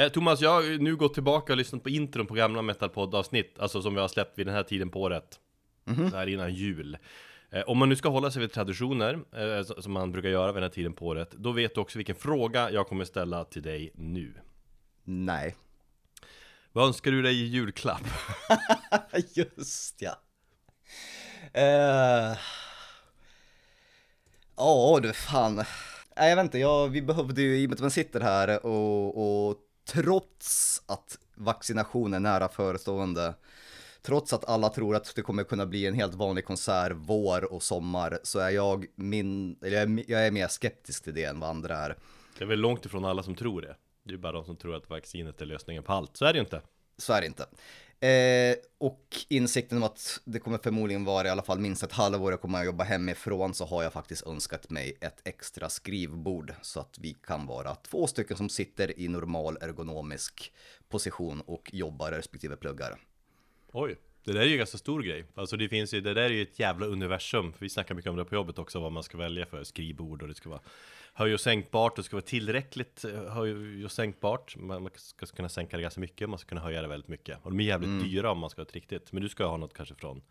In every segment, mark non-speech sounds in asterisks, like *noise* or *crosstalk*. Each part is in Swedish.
Eh, Thomas, jag har nu gått tillbaka och lyssnat på intron på gamla metalpodd-avsnitt, alltså som vi har släppt vid den här tiden på året. Så här innan jul. Eh, om man nu ska hålla sig vid traditioner, eh, som man brukar göra vid den här tiden på året, då vet du också vilken fråga jag kommer ställa till dig nu. Nej. Vad önskar du dig i julklapp? *laughs* Just ja. Eh, Ja du fan. Nej jag vet inte, jag, vi behövde ju, i och med att man sitter här och, och trots att vaccinationen är nära förestående, trots att alla tror att det kommer kunna bli en helt vanlig konsert vår och sommar, så är jag, min, eller jag är mer skeptisk till det än vad andra är. Det är väl långt ifrån alla som tror det. Det är bara de som tror att vaccinet är lösningen på allt. Så är det ju inte. Så är det inte. Eh, och insikten om att det kommer förmodligen vara i alla fall minst ett halvår jag kommer att jobba hemifrån så har jag faktiskt önskat mig ett extra skrivbord så att vi kan vara två stycken som sitter i normal ergonomisk position och jobbar respektive pluggar. Oj, det där är ju en ganska stor grej. Alltså det finns ju, det där är ju ett jävla universum. För vi snackar mycket om det på jobbet också, vad man ska välja för skrivbord och det ska vara höj och sänkbart, det ska vara tillräckligt eh, höj och sänkbart. Man ska kunna sänka det ganska mycket, man ska kunna höja det väldigt mycket. Och de är jävligt dyra om man ska ha ett riktigt. Men du ska ha något kanske från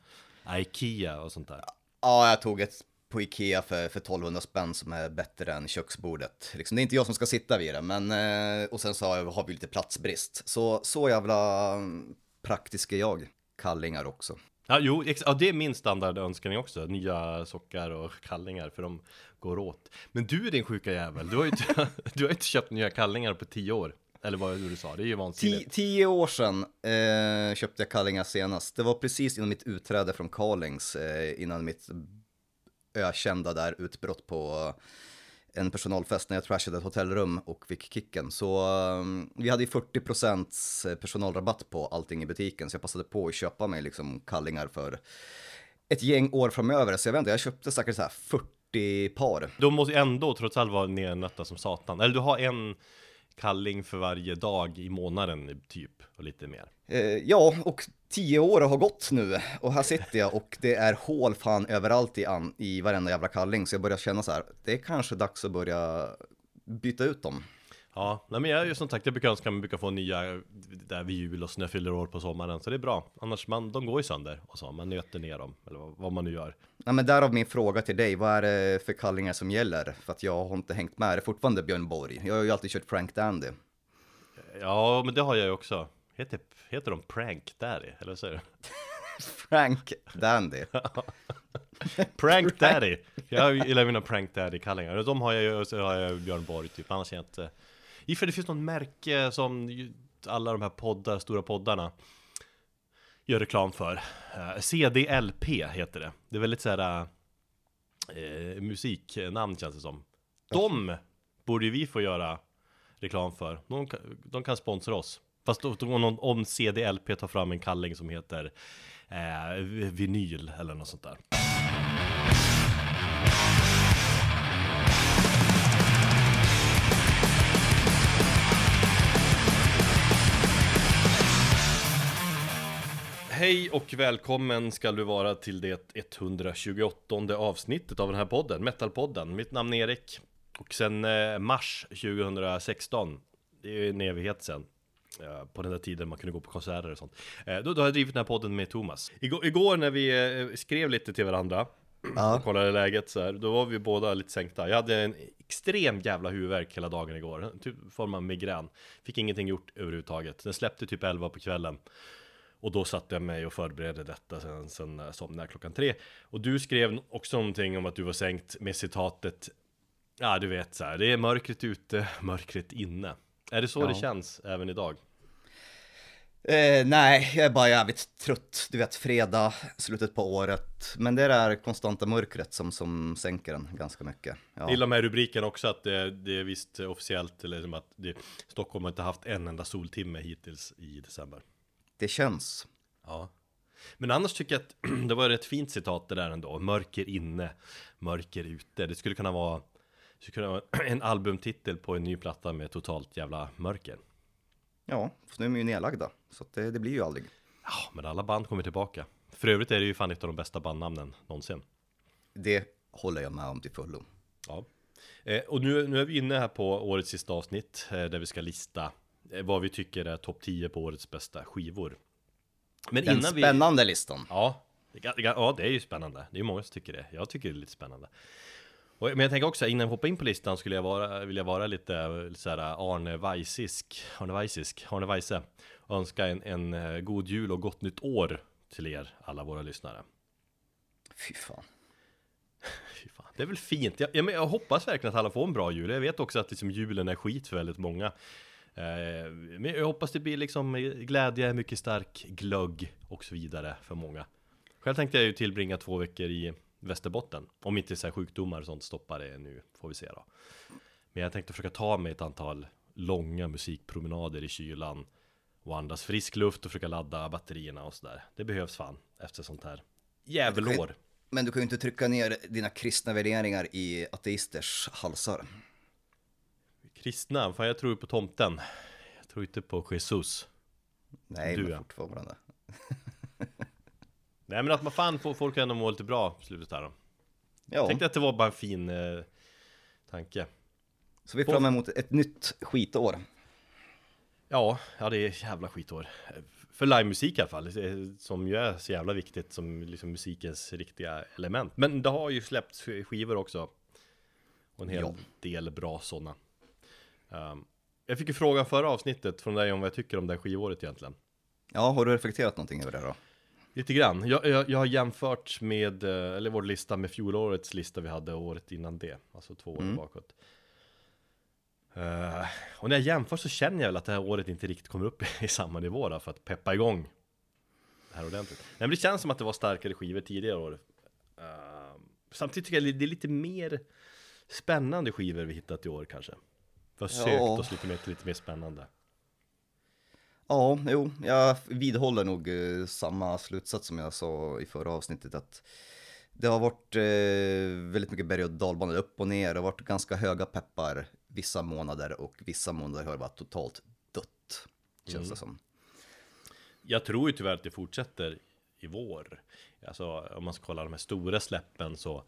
Ikea och sånt där. Ja, jag tog ett på Ikea för, för 1200 spänn som är bättre än köksbordet. Liksom, det är inte jag som ska sitta vid det, men eh, och sen så har, jag, har vi lite platsbrist. Så, så jävla mm, praktisk är jag. Kallingar också. Ja, jo, ja, det är min standardönskning också. Nya sockar och kallingar, för de går åt. Men du din sjuka jävel, du har ju inte, *laughs* du har inte köpt nya kallingar på tio år. Eller vad du sa, det är ju vansinnigt. tio år sedan eh, köpte jag kallingar senast. Det var precis innan mitt utträde från Carlings, eh, innan mitt ökända där utbrott på en personalfest när jag trashade ett hotellrum och fick kicken. Så eh, vi hade ju 40% personalrabatt på allting i butiken, så jag passade på att köpa mig liksom kallingar för ett gäng år framöver. Så jag vet inte, jag köpte säkert så här 40 par. De måste ändå trots allt vara nernötta som satan. Eller du har en kalling för varje dag i månaden typ, och lite mer. Eh, ja, och tio år har gått nu och här sitter jag och det är hål fan överallt i, an, i varenda jävla kalling så jag börjar känna så här, det är kanske dags att börja byta ut dem. Ja, nej men jag är ju som sagt, jag brukar önska att man brukar få nya där vid jul och snö fyller år på sommaren, så det är bra. Annars, man, de går ju sönder och så, man nöter ner dem, eller vad, vad man nu gör. Ja, men därav min fråga till dig, vad är det för kallingar som gäller? För att jag har inte hängt med, det är fortfarande Björn Borg. Jag har ju alltid kört Frank Dandy. Ja, men det har jag ju också. Heter, heter de Prank Daddy? Eller så är det? Frank Dandy. *laughs* Prank Daddy! Jag gillar mina Prank Daddy-kallingar. De har jag ju, så har jag Björn Borg typ. Annars är jag inte... I för det finns något märke som alla de här poddar, stora poddarna gör reklam för. Eh, CDLP heter det. Det är väldigt såhär eh, eh, musiknamn känns det som. De borde ju vi få göra reklam för. De, kan- de kan sponsra oss. Fast om, om CDLP tar fram en kalling som heter eh, vinyl eller något sånt där. Hej och välkommen ska du vara till det 128 avsnittet av den här podden, Metalpodden. Mitt namn är Erik och sen eh, mars 2016, det är ju en evighet sen. eh, På den där tiden man kunde gå på konserter och sånt. Eh, Då, då har jag drivit den här podden med Thomas. Igår, igår när vi skrev lite till varandra och kollade läget så här, då var vi båda lite sänkta. Jag hade en extrem jävla huvudvärk hela dagen igår, typ form av migrän. Fick ingenting gjort överhuvudtaget. Den släppte typ 11 på kvällen. Och då satte jag mig och förberedde detta sen, sen somnade jag klockan tre. Och du skrev också någonting om att du var sänkt med citatet Ja du vet så här, det är mörkret ute, *laughs* mörkret inne. Är det så Ja. det känns även idag? Eh, nej, jag är bara jävligt trött. Du vet, fredag, slutet på året. Men det är det här konstanta mörkret som, som sänker den ganska mycket. Ja. Jag gillar med rubriken också att det, det är visst officiellt, eller som att det, Stockholm har inte haft en enda soltimme hittills i december. Det känns. Ja. Men annars tycker jag att *clears throat* det var ett fint citat det där ändå. Mörker inne, mörker ute. Det skulle kunna vara, skulle kunna vara *clears throat* en albumtitel på en ny platta med totalt jävla mörker. Ja, för nu är de ju nedlagda. Så det, det blir ju aldrig. Ja, men alla band kommer tillbaka. För övrigt är det ju fan ett av de bästa bandnamnen någonsin. Det håller jag med om till fullo. Ja. Eh, och nu, nu är vi inne här på årets sista avsnitt eh, där vi ska lista vad vi tycker är topp 10 på årets bästa skivor. Men Den innan vi... spännande listan. Ja, ja, det är ju spännande. Det är många som tycker det. Jag tycker det är lite spännande. Och, men jag tänker också, innan vi hoppar in på listan skulle jag vara, vilja vara lite, lite så här Arne Weisisk, Arne Weisisk, Arne Weise. Önska en, en eh, god jul och gott nytt år till er, alla våra lyssnare. Fy fan. *laughs* Fy fan. Det är väl fint. Jag, jag, jag hoppas verkligen att alla får en bra jul. Jag vet också att liksom, julen är skit för väldigt många. Eh, men jag hoppas det blir liksom glädje, mycket stark glögg och så vidare för många. Själv tänkte jag ju tillbringa två veckor i Västerbotten. Om inte så här sjukdomar och sånt stoppar det nu, får vi se då. Men jag tänkte försöka ta mig ett antal långa musikpromenader i kylan och andas frisk luft och försöka ladda batterierna och sådär. Det behövs fan efter sånt här jävelår. Men du kan ju inte trycka ner dina kristna värderingar i ateisters halsar. Kristna, fan jag tror på tomten. Jag tror inte på Jesus. Nej, Du, men ja. fortfarande. *laughs* Nej men att man fan får folk ändå må lite bra på slutet här då. Ja, Tänkte att det var bara en fin eh, tanke. så vi är fram emot ett nytt skitår. Ja, ja det är jävla skitår. För livemusik i alla fall, som ju är så jävla viktigt som liksom musikens riktiga element. Men det har ju släppts skivor också. Och en hel Ja. del bra sådana. Um, jag fick ju frågan förra avsnittet från dig om vad jag tycker om det här skivåret egentligen. Ja, har du reflekterat någonting över det då? Lite grann. Jag, jag, jag har jämfört med, eh, eller vår lista med fjolårets lista vi hade året innan det. Alltså två år Mm. bakåt. Eh, och när jag jämför så känner jag väl att det här året inte riktigt kommer upp *laughs* i samma nivå då, för att peppa igång det här ordentligt. Nej, men det känns som att det var starkare skivor tidigare år. Eh, samtidigt tycker jag det är lite mer spännande skivor vi hittat i år kanske. Vi har sökt Ja. oss lite mer till lite mer spännande. Ja, jo, jag vidhåller nog eh, samma slutsats som jag sa i förra avsnittet att det har varit eh, väldigt mycket berg och dalbanor upp och ner. Det har varit ganska höga peppar vissa månader och vissa månader har det varit totalt dött. Känns Mm. det som. Jag tror ju tyvärr att det fortsätter i vår. Alltså om man ska kolla de här stora släppen så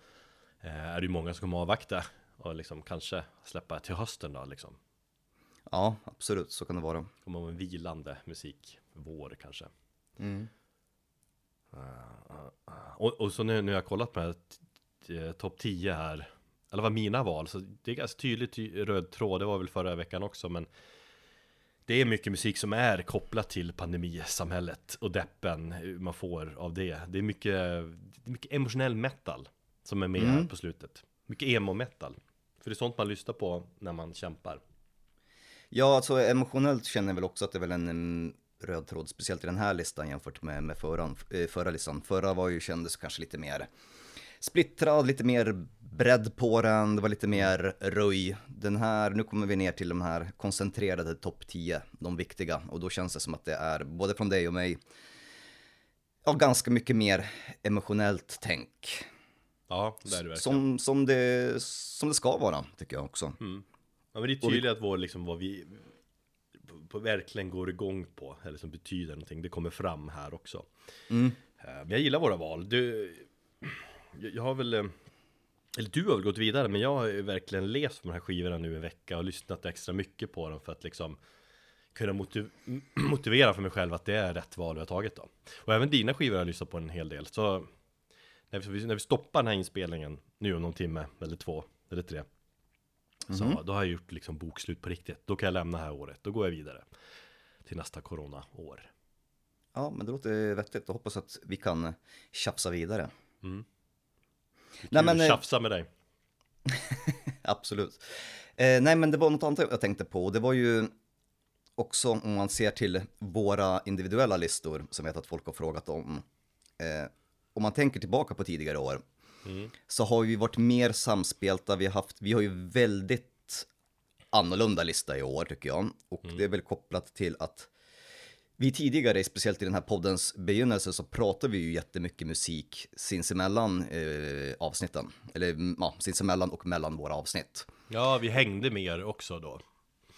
eh, är det ju många som kommer avvakta och liksom kanske släppa till hösten då liksom. Ja, absolut, så kan det vara. Kommer vara en vilande musik, vår kanske. Mm. Och, och så nu, nu har jag kollat med eh, topp 10 här, eller vad mina val, så det är ganska tydligt ty- röd tråd, det var väl förra veckan också, men det är mycket musik som är kopplat till pandemisamhället och deppen man får av det. Det är mycket, mycket emotionell metal som är med här Mm. på slutet. Mycket emo-metal. För det är sånt man lyssnar på när man kämpar. Ja, alltså emotionellt känner jag väl också att det är väl en röd tråd, speciellt i den här listan jämfört med, med förra, eh, förra listan. Förra var ju, kändes kanske lite mer splittrad, lite mer bredd på den, det var lite mer röj. Den här, nu kommer vi ner till de här koncentrerade topp 10, de viktiga. Och då känns det som att det är, både från dig och mig, ja, ganska mycket mer emotionellt tänk. Ja, det är det verkligen. Som, som, det, som det ska vara, tycker jag också. Ja men det är tydligt att vår, liksom, vad vi på, på verkligen går igång på, eller som betyder någonting, det kommer fram här också. Mm. Eh, Men jag gillar våra val. Du, jag jag har väl, eh, eller du har väl gått vidare, men jag har ju verkligen levt med de här skivorna nu en vecka och lyssnat extra mycket på dem för att liksom kunna motiv *clears throat* motivera för mig själv att det är rätt val vi har tagit då. Och även dina skivor har jag lyssnat på en hel del. Så när vi, när vi stoppar den här inspelningen nu om någon timme, eller två, eller tre. Så då har jag gjort liksom bokslut på riktigt. Då kan jag lämna det här året. Då går jag vidare till nästa corona-år. Ja, men det låter vettigt och hoppas att vi kan eh, tjafsa vidare. Nej, Nej, men, eh, tjafsa med dig. *laughs* Absolut. Eh, nej, men det var något annat jag tänkte på. Det var ju också om man ser till våra individuella listor som jag vet att folk har frågat om. Eh, om man tänker tillbaka på tidigare år så har vi varit mer samspelta. Vi har, haft, vi har ju väldigt annorlunda lista i år tycker jag. Och det är väl kopplat till att vi tidigare, speciellt i den här poddens begynnelse, så pratade vi ju jättemycket musik sinsemellan eh, avsnitten. Eller mm, ja, sinsemellan och mellan våra avsnitt. Ja, vi hängde mer också då.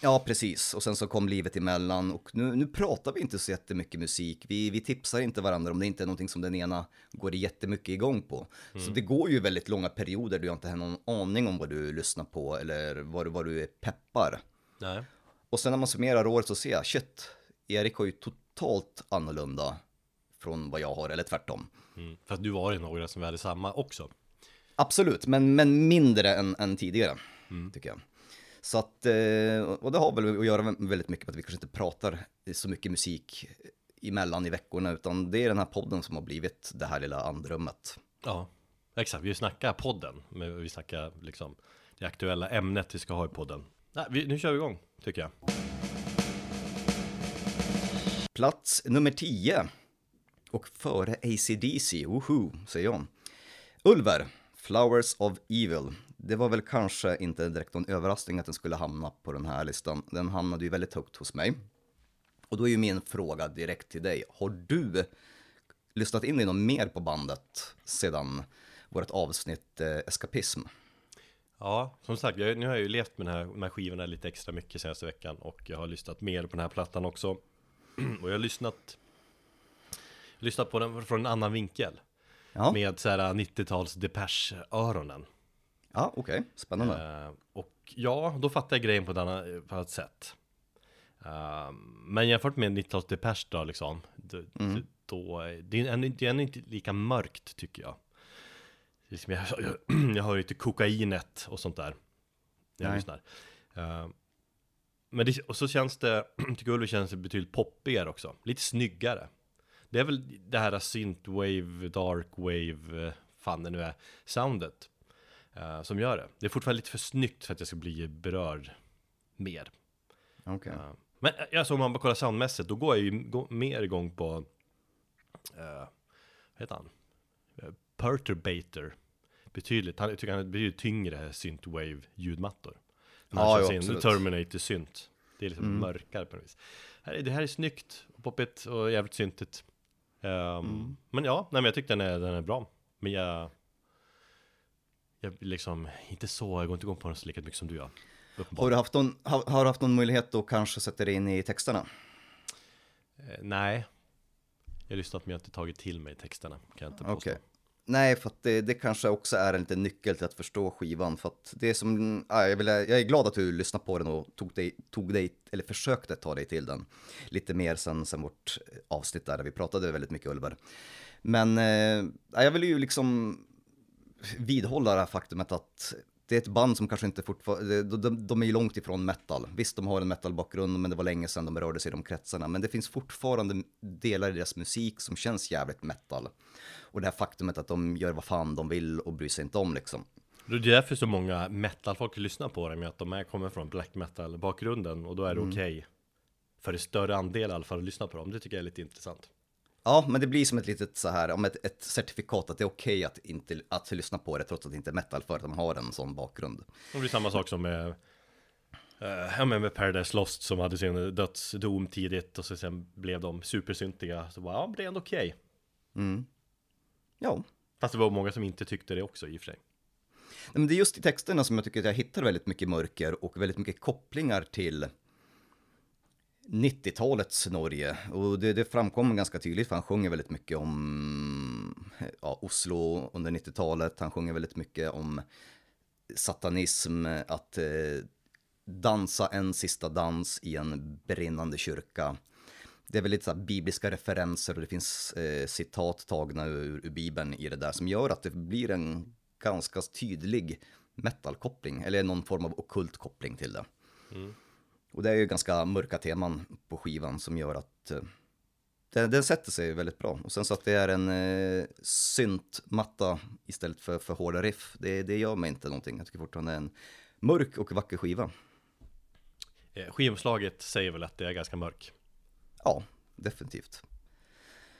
Ja, precis. Och sen så kom livet emellan och nu, nu pratar vi inte så jättemycket musik. Vi, vi tipsar inte varandra om det inte är någonting som den ena går jättemycket igång på. Så det går ju väldigt långa perioder där jag inte har någon aning om vad du lyssnar på eller vad, du- vad du peppar. Nej. Och sen när man summerar året så ser jag, shit, Erik har ju totalt annorlunda från vad jag har, eller tvärtom. Mm. För att du var i några som vi hade samma också. Absolut, men, men mindre än, än tidigare, tycker jag. Så att, eh, och det har väl att göra väldigt mycket med att vi kanske inte pratar så mycket musik emellan i veckorna, utan det är den här podden som har blivit det här lilla andrummet. Ja, exakt. Vi snackar podden, men vi snackar liksom det aktuella ämnet vi ska ha i podden. Nej, vi, nu kör vi igång, tycker jag. Plats nummer 10. Och före ACDC, woho, säger jag. Ulver, Flowers of Evil. Det var väl kanske inte direkt någon överraskning att den skulle hamna på den här listan. Den hamnade ju väldigt högt hos mig. Och då är ju min fråga direkt till dig. Har du lyssnat in i något mer på bandet sedan vårt avsnitt eh, Eskapism? Ja, som sagt, jag, nu har jag ju levt med, den här, med skivorna lite extra mycket senaste veckan och jag har lyssnat mer på den här plattan också. *clears throat* och jag har lyssnat, lyssnat på den från en annan vinkel. Ja, Med så här 90-tals Depeche-öronen. Ja okej, spännande. Eh, och ja, då fattar jag grejen på ett annat, på ett annat sätt. Eh, men jämfört med 90-tals Depeche då liksom, då, Mm. då, det är ännu, det är ännu inte lika mörkt tycker jag. Liksom jag, jag, *clears throat* jag hör ju inte kokainet och sånt där. Jag Nej. lyssnar. Eh, men det, och så känns det, *clears throat* tycker Ulf känns det betydligt poppigare också. Lite snyggare. Det är väl det här synthwave, darkwave, fan det nu är, soundet. Eh, som gör det. Det är fortfarande lite för snyggt för att jag ska bli berörd mer. Okej. Eh, men eh, alltså om man bara kollar soundmässigt, då går jag ju gå- mer igång på, uh, vad heter han? Perturbator. Betydligt, han, jag tycker han är betydligt tyngre synthwave ljudmattor. När han Ja, kör jo, sin absolut. Terminator synt. Det är liksom Mm. mörkare på något vis. Det här är snyggt, och poppigt och jävligt syntigt. Ehm, Mm. Men ja, nej men jag tycker den är, den är bra. Men jag, jag liksom inte så, jag går inte igång på den så lika mycket som du gör. Har du haft någon, har, har du haft någon möjlighet att kanske sätta dig in i texterna? Eh, nej. Jag har lyssnat men jag har inte tagit till mig texterna. Kan jag inte påstå. Okej. Nej, för att det, det kanske också är en liten nyckel till att förstå skivan. För att det är som, ja, jag, vill, jag är glad att du lyssnade på den och tog dig, tog dig, eller försökte ta dig till den. Lite mer sen, sen vårt avsnitt där, där vi pratade väldigt mycket Ulvar. Men eh, ja, jag vill ju liksom vidhålla det här faktumet att det är ett band som kanske inte fortfarande, de, de, de är ju långt ifrån metal. Visst, de har en metalbakgrund, men det var länge sedan de rörde sig i de kretsarna. Men det finns fortfarande delar i deras musik som känns jävligt metal. Och det här faktumet att de gör vad fan de vill och bryr sig inte om liksom. Det är därför så många metalfolk lyssnar på det med att de är, kommer från black metal bakgrunden och då är det Mm. okej för en större andel i alla fall att lyssna på dem. Det tycker jag är lite intressant. Ja, men det blir som ett litet så här, om ett, ett certifikat att det är okej att inte att lyssna på det trots att det inte är metal för att de har en sån bakgrund. Det blir samma sak som med, eh, ja, men med Paradise Lost som hade sin dödsdom tidigt och så sen blev de supersyntiga. Så bara, ja, det är ändå okej. Mm. Ja, Fast det var många som inte tyckte det också i och för sig. Nej, men det är just i texterna som jag tycker att jag hittar väldigt mycket mörker och väldigt mycket kopplingar till 90-talets Norge. Och det, det framkom ganska tydligt för han sjunger väldigt mycket om ja, Oslo under 90-talet. Han sjunger väldigt mycket om satanism, att eh, dansa en sista dans i en brinnande kyrka. Det är väl lite så här bibliska referenser och det finns eh, citat tagna ur, ur Bibeln i det där som gör att det blir en ganska tydlig metalkoppling, eller någon form av ockult koppling till det. Mm. Och det är ju ganska mörka teman på skivan som gör att eh, den, den sätter sig väldigt bra. Och sen så att det är en eh, syntmatta istället för, för hårda riff, det, det gör mig inte någonting. Jag tycker fortfarande det är en mörk och vacker skiva. Eh, Skivomslaget säger väl att det är ganska mörk. Ja, definitivt.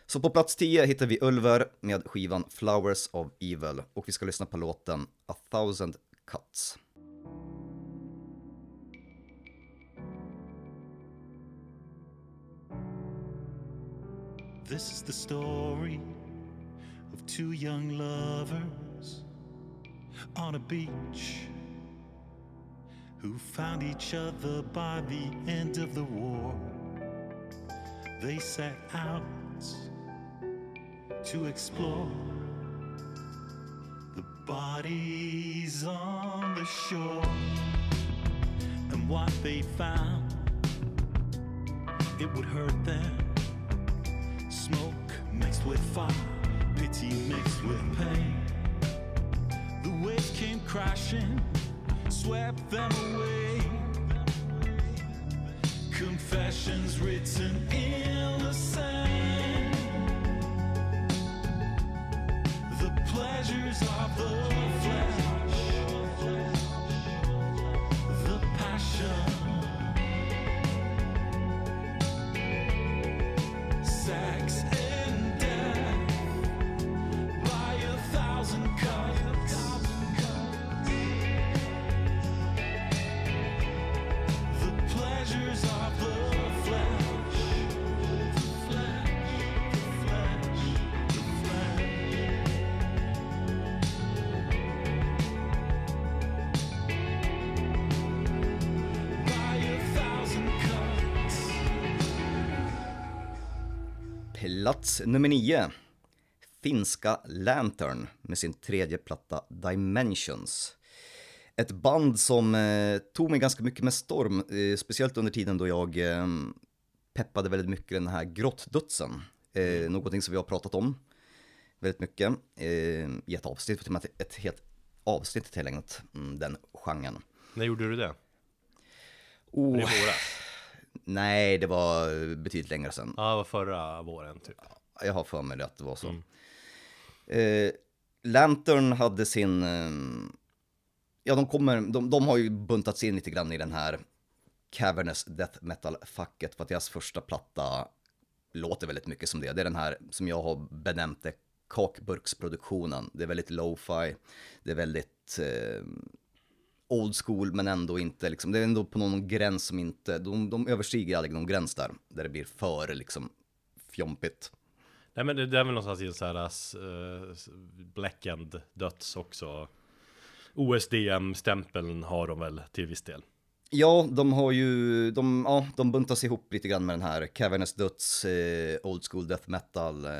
Så på plats 10 hittar vi Ulver med skivan Flowers of Evil och vi ska lyssna på låten A Thousand Cuts. This is the story of two young lovers on a beach who found each other by the end of the war. They set out to explore the bodies on the shore and what they found it would hurt them. Smoke mixed with fire, pity mixed with pain. The waves came crashing, swept them away. Confessions written in the sand. The pleasures of the flesh, Plats nummer nio. Finska Lantern med sin tredje platta Dimensions. Ett band som eh, tog mig ganska mycket med storm, eh, speciellt under tiden då jag eh, peppade väldigt mycket den här grottdödsen. Eh, någonting som vi har pratat om väldigt mycket eh, i ett avsnitt, ett, helt avsnitt tillägnat mm, den genren. När gjorde du det? Oh, våras? nej, det var betydligt längre sedan. Ja, det var förra våren typ. Jag har för mig det att det var så. Mm. Eh, Lantern hade sin, eh, ja de kommer, de, de har ju buntats in lite grann i den här cavernous death metal-facket för att deras första platta låter väldigt mycket som det. Det är den här som jag har benämnt det, kakburksproduktionen. Det är väldigt lo-fi, det är väldigt eh, old school men ändå inte liksom, det är ändå på någon gräns som inte, de, de överstiger aldrig någon gräns där, där det blir för liksom fjompigt. Nej men det, det är väl någonstans i en sån här uh, döds också. OSDM-stämpeln har de väl till viss del. Ja, de har ju, de, ja, de buntas ihop lite grann med den här Cavernous Döds, eh, Old School Death Metal. Eh,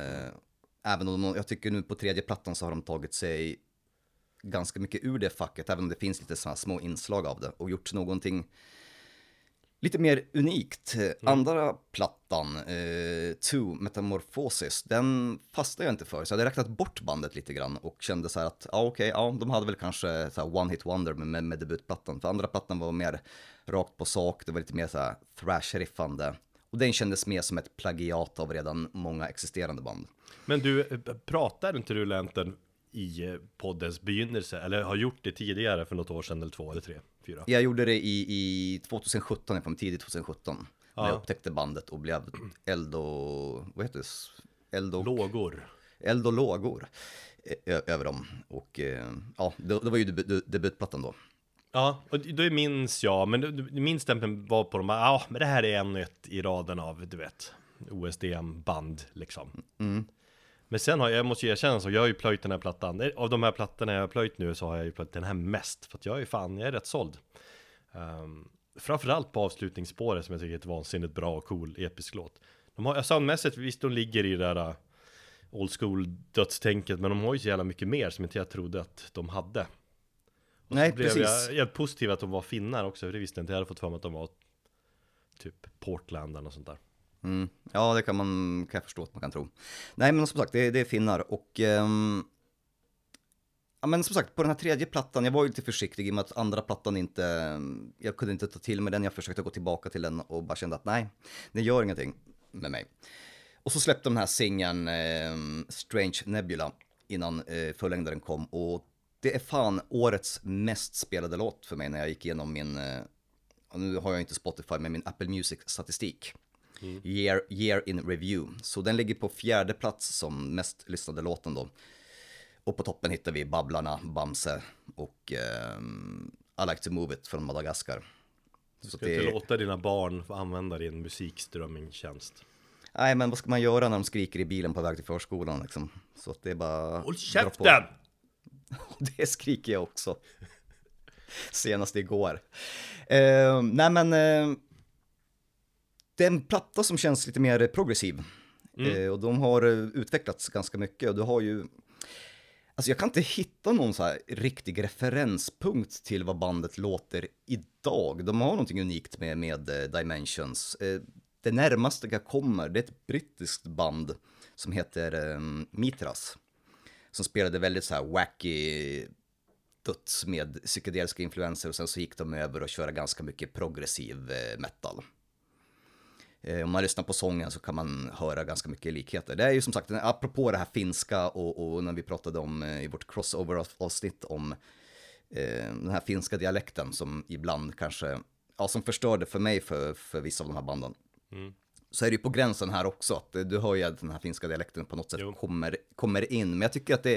även om de, jag tycker nu på tredje plattan så har de tagit sig ganska mycket ur det facket, även om det finns lite sådana små inslag av det och gjort någonting lite mer unikt. Andra plattan, eh, Two Metamorphosis, den fastnade jag inte för, så jag hade räknat bort bandet lite grann och kände så här att, ja okej, ja de hade väl kanske så här one hit wonder med, med, debutplattan, för andra plattan var mer rakt på sak, det var lite mer så här thrash-riffande. Och den kändes mer som ett plagiat av redan många existerande band. Men du, eh, pratar inte du Lantern i eh, poddens begynnelse? Eller har gjort det tidigare för något år sedan eller två eller tre, fyra? Jag gjorde det i, i 2017, jag kom tidigt 2017. När Ja. jag upptäckte bandet och blev eld och, vad heter det? Eld och, Lågor. eld och lågor eh, över dem. Och eh, ja, det, det var ju debut, debutplattan då. Ja, och då minns jag, men min stämpel var på de här, ja men det här är ännu ett i raden av, du vet, OSDM-band liksom. Men sen har jag, jag måste ju erkänna så, jag har ju plöjt den här plattan, av de här plattorna jag har plöjt nu så har jag ju plöjt den här mest, för att jag är fan, jag är rätt såld. Um, framförallt på avslutningsspåret som jag tycker är ett vansinnigt bra och cool episk låt. De har, soundmässigt, visst de ligger i det där uh, old school dödstänket, men de har ju så jävla mycket mer som inte jag trodde att de hade. Nej, Så blev precis. jag helt positiv att de var finnar också, för det visste jag inte. Jag hade fått för mig att de var typ Portland och sånt där. Mm. Ja, det kan man kan jag förstå att man kan tro. Nej, men som sagt, det, det är finnar och ehm, Ja men som sagt, på den här tredje plattan, jag var ju lite försiktig i och med att andra plattan inte, jag kunde inte ta till mig den, jag försökte gå tillbaka till den och bara kände att nej, det gör ingenting med mig. Och så släppte de den här singeln eh, Strange Nebula innan eh, fullängdaren kom och det är fan årets mest spelade låt för mig när jag gick igenom min, eh, och nu har jag inte Spotify, men min Apple Music-statistik. Year, year in review. Så den ligger på fjärde plats som mest lyssnade låten då. Och på toppen hittar vi Babblarna, Bamse och ehm, I like to move it från Madagaskar. Så Ska inte det, låta dina barn få använda din musikströmmingstjänst. nej men vad ska man göra när de skriker i bilen på väg till förskolan liksom? Så att det är bara... Håll käften! *laughs* Det skriker jag också. *laughs* Senast igår. Eh, nej men, eh, det är en platta som känns lite mer progressiv. Eh, och de har eh, utvecklats ganska mycket och du har ju, alltså jag kan inte hitta någon så här riktig referenspunkt till vad bandet låter idag. De har någonting unikt med, med eh, Dimensions. Det närmaste jag kommer, det är ett brittiskt band som heter um, Mitras. Som spelade väldigt så här wacky döds med psykedeliska influenser och sen så gick de över och köra ganska mycket progressiv metal. Eh, om man lyssnar på sången så kan man höra ganska mycket likheter. Det är ju som sagt, apropå det här finska och, och när vi pratade om eh, i vårt crossover-avsnitt om eh, den här finska dialekten som ibland kanske, ja som förstörde för mig för, för vissa av de här banden. Mm. Så är det ju på gränsen här också, att du hör ju att den här finska dialekten på något sätt kommer, kommer in. Men jag tycker att det,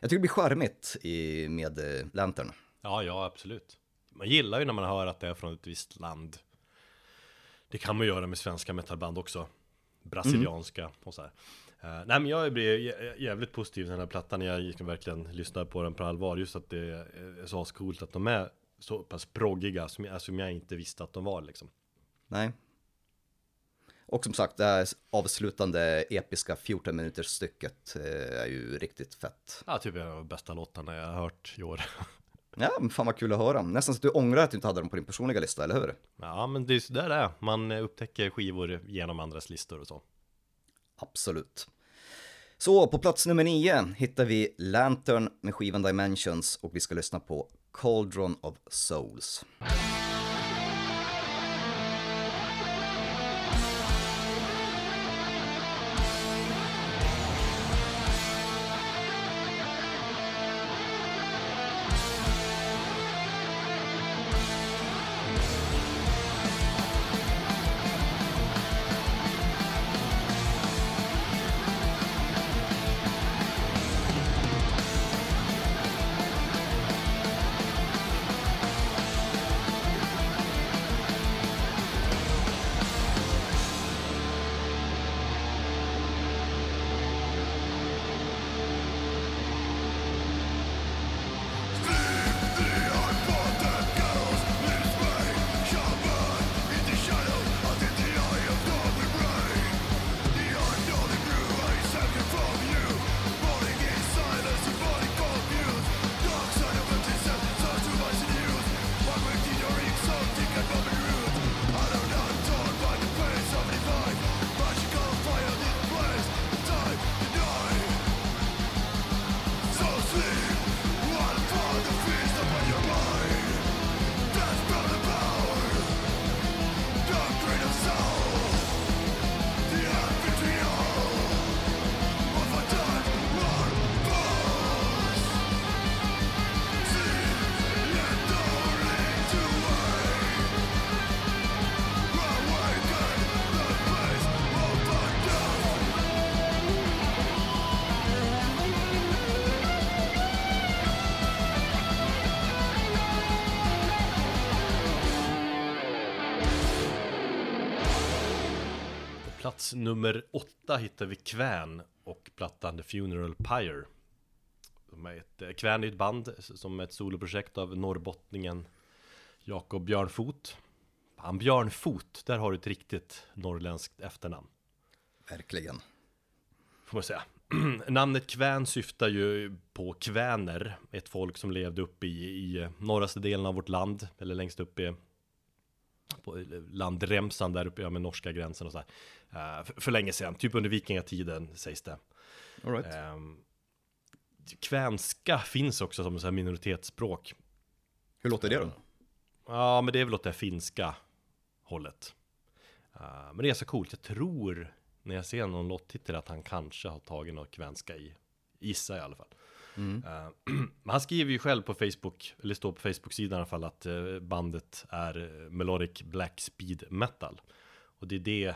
jag tycker det blir charmigt i, med Lantern. Ja, ja, absolut. Man gillar ju när man hör att det är från ett visst land. Det kan man göra med svenska metalband också. Brasilianska mm. och så här. Uh, nej men jag blir jävligt positiv till den här plattan, jag gick verkligen lyssna på den på allvar Just att det är så coolt att de är så pass proggiga som jag, som jag inte visste att de var liksom Nej Och som sagt det här avslutande episka 14 minuters stycket eh, är ju riktigt fett Ja typ en av de bästa låtarna jag har hört i år *laughs* Ja, men fan vad kul att höra. Nästan så att du ångrar att du inte hade dem på din personliga lista, eller hur? Ja, men det är sådär det är. Man upptäcker skivor genom andras listor och så. Absolut. Så på plats nummer nio hittar vi Lantern med skivan Dimensions och vi ska lyssna på Cauldron of Souls. Nummer åtta hittar vi Kvän och plattan The Funeral Pyre. Ett, eh, Kvän är ett band som är ett soloprojekt av norrbottningen Jakob Björnfot. Han Björnfot, där har du ett riktigt norrländskt efternamn. Verkligen. Får man säga. *clears throat* Namnet Kvän syftar ju på kväner, ett folk som levde uppe i, i norraste delen av vårt land, eller längst upp i på landremsan där uppe ja, med norska gränsen och så här. Uh, för, för, länge sedan, typ under vikingatiden sägs det. All right. Uh, kvänska finns också som så här minoritetsspråk. Hur låter det då? Ja, men det är väl åt det finska hållet. Uh, men det är så coolt, jag tror när jag ser någon låttitel att han kanske har tagit något kvänska i. Gissa i alla fall. Mm. *clears throat* Men han skriver ju själv på Facebook, eller står på Facebook-sidan i alla fall, att bandet är Melodic Black Speed Metal. Och det är det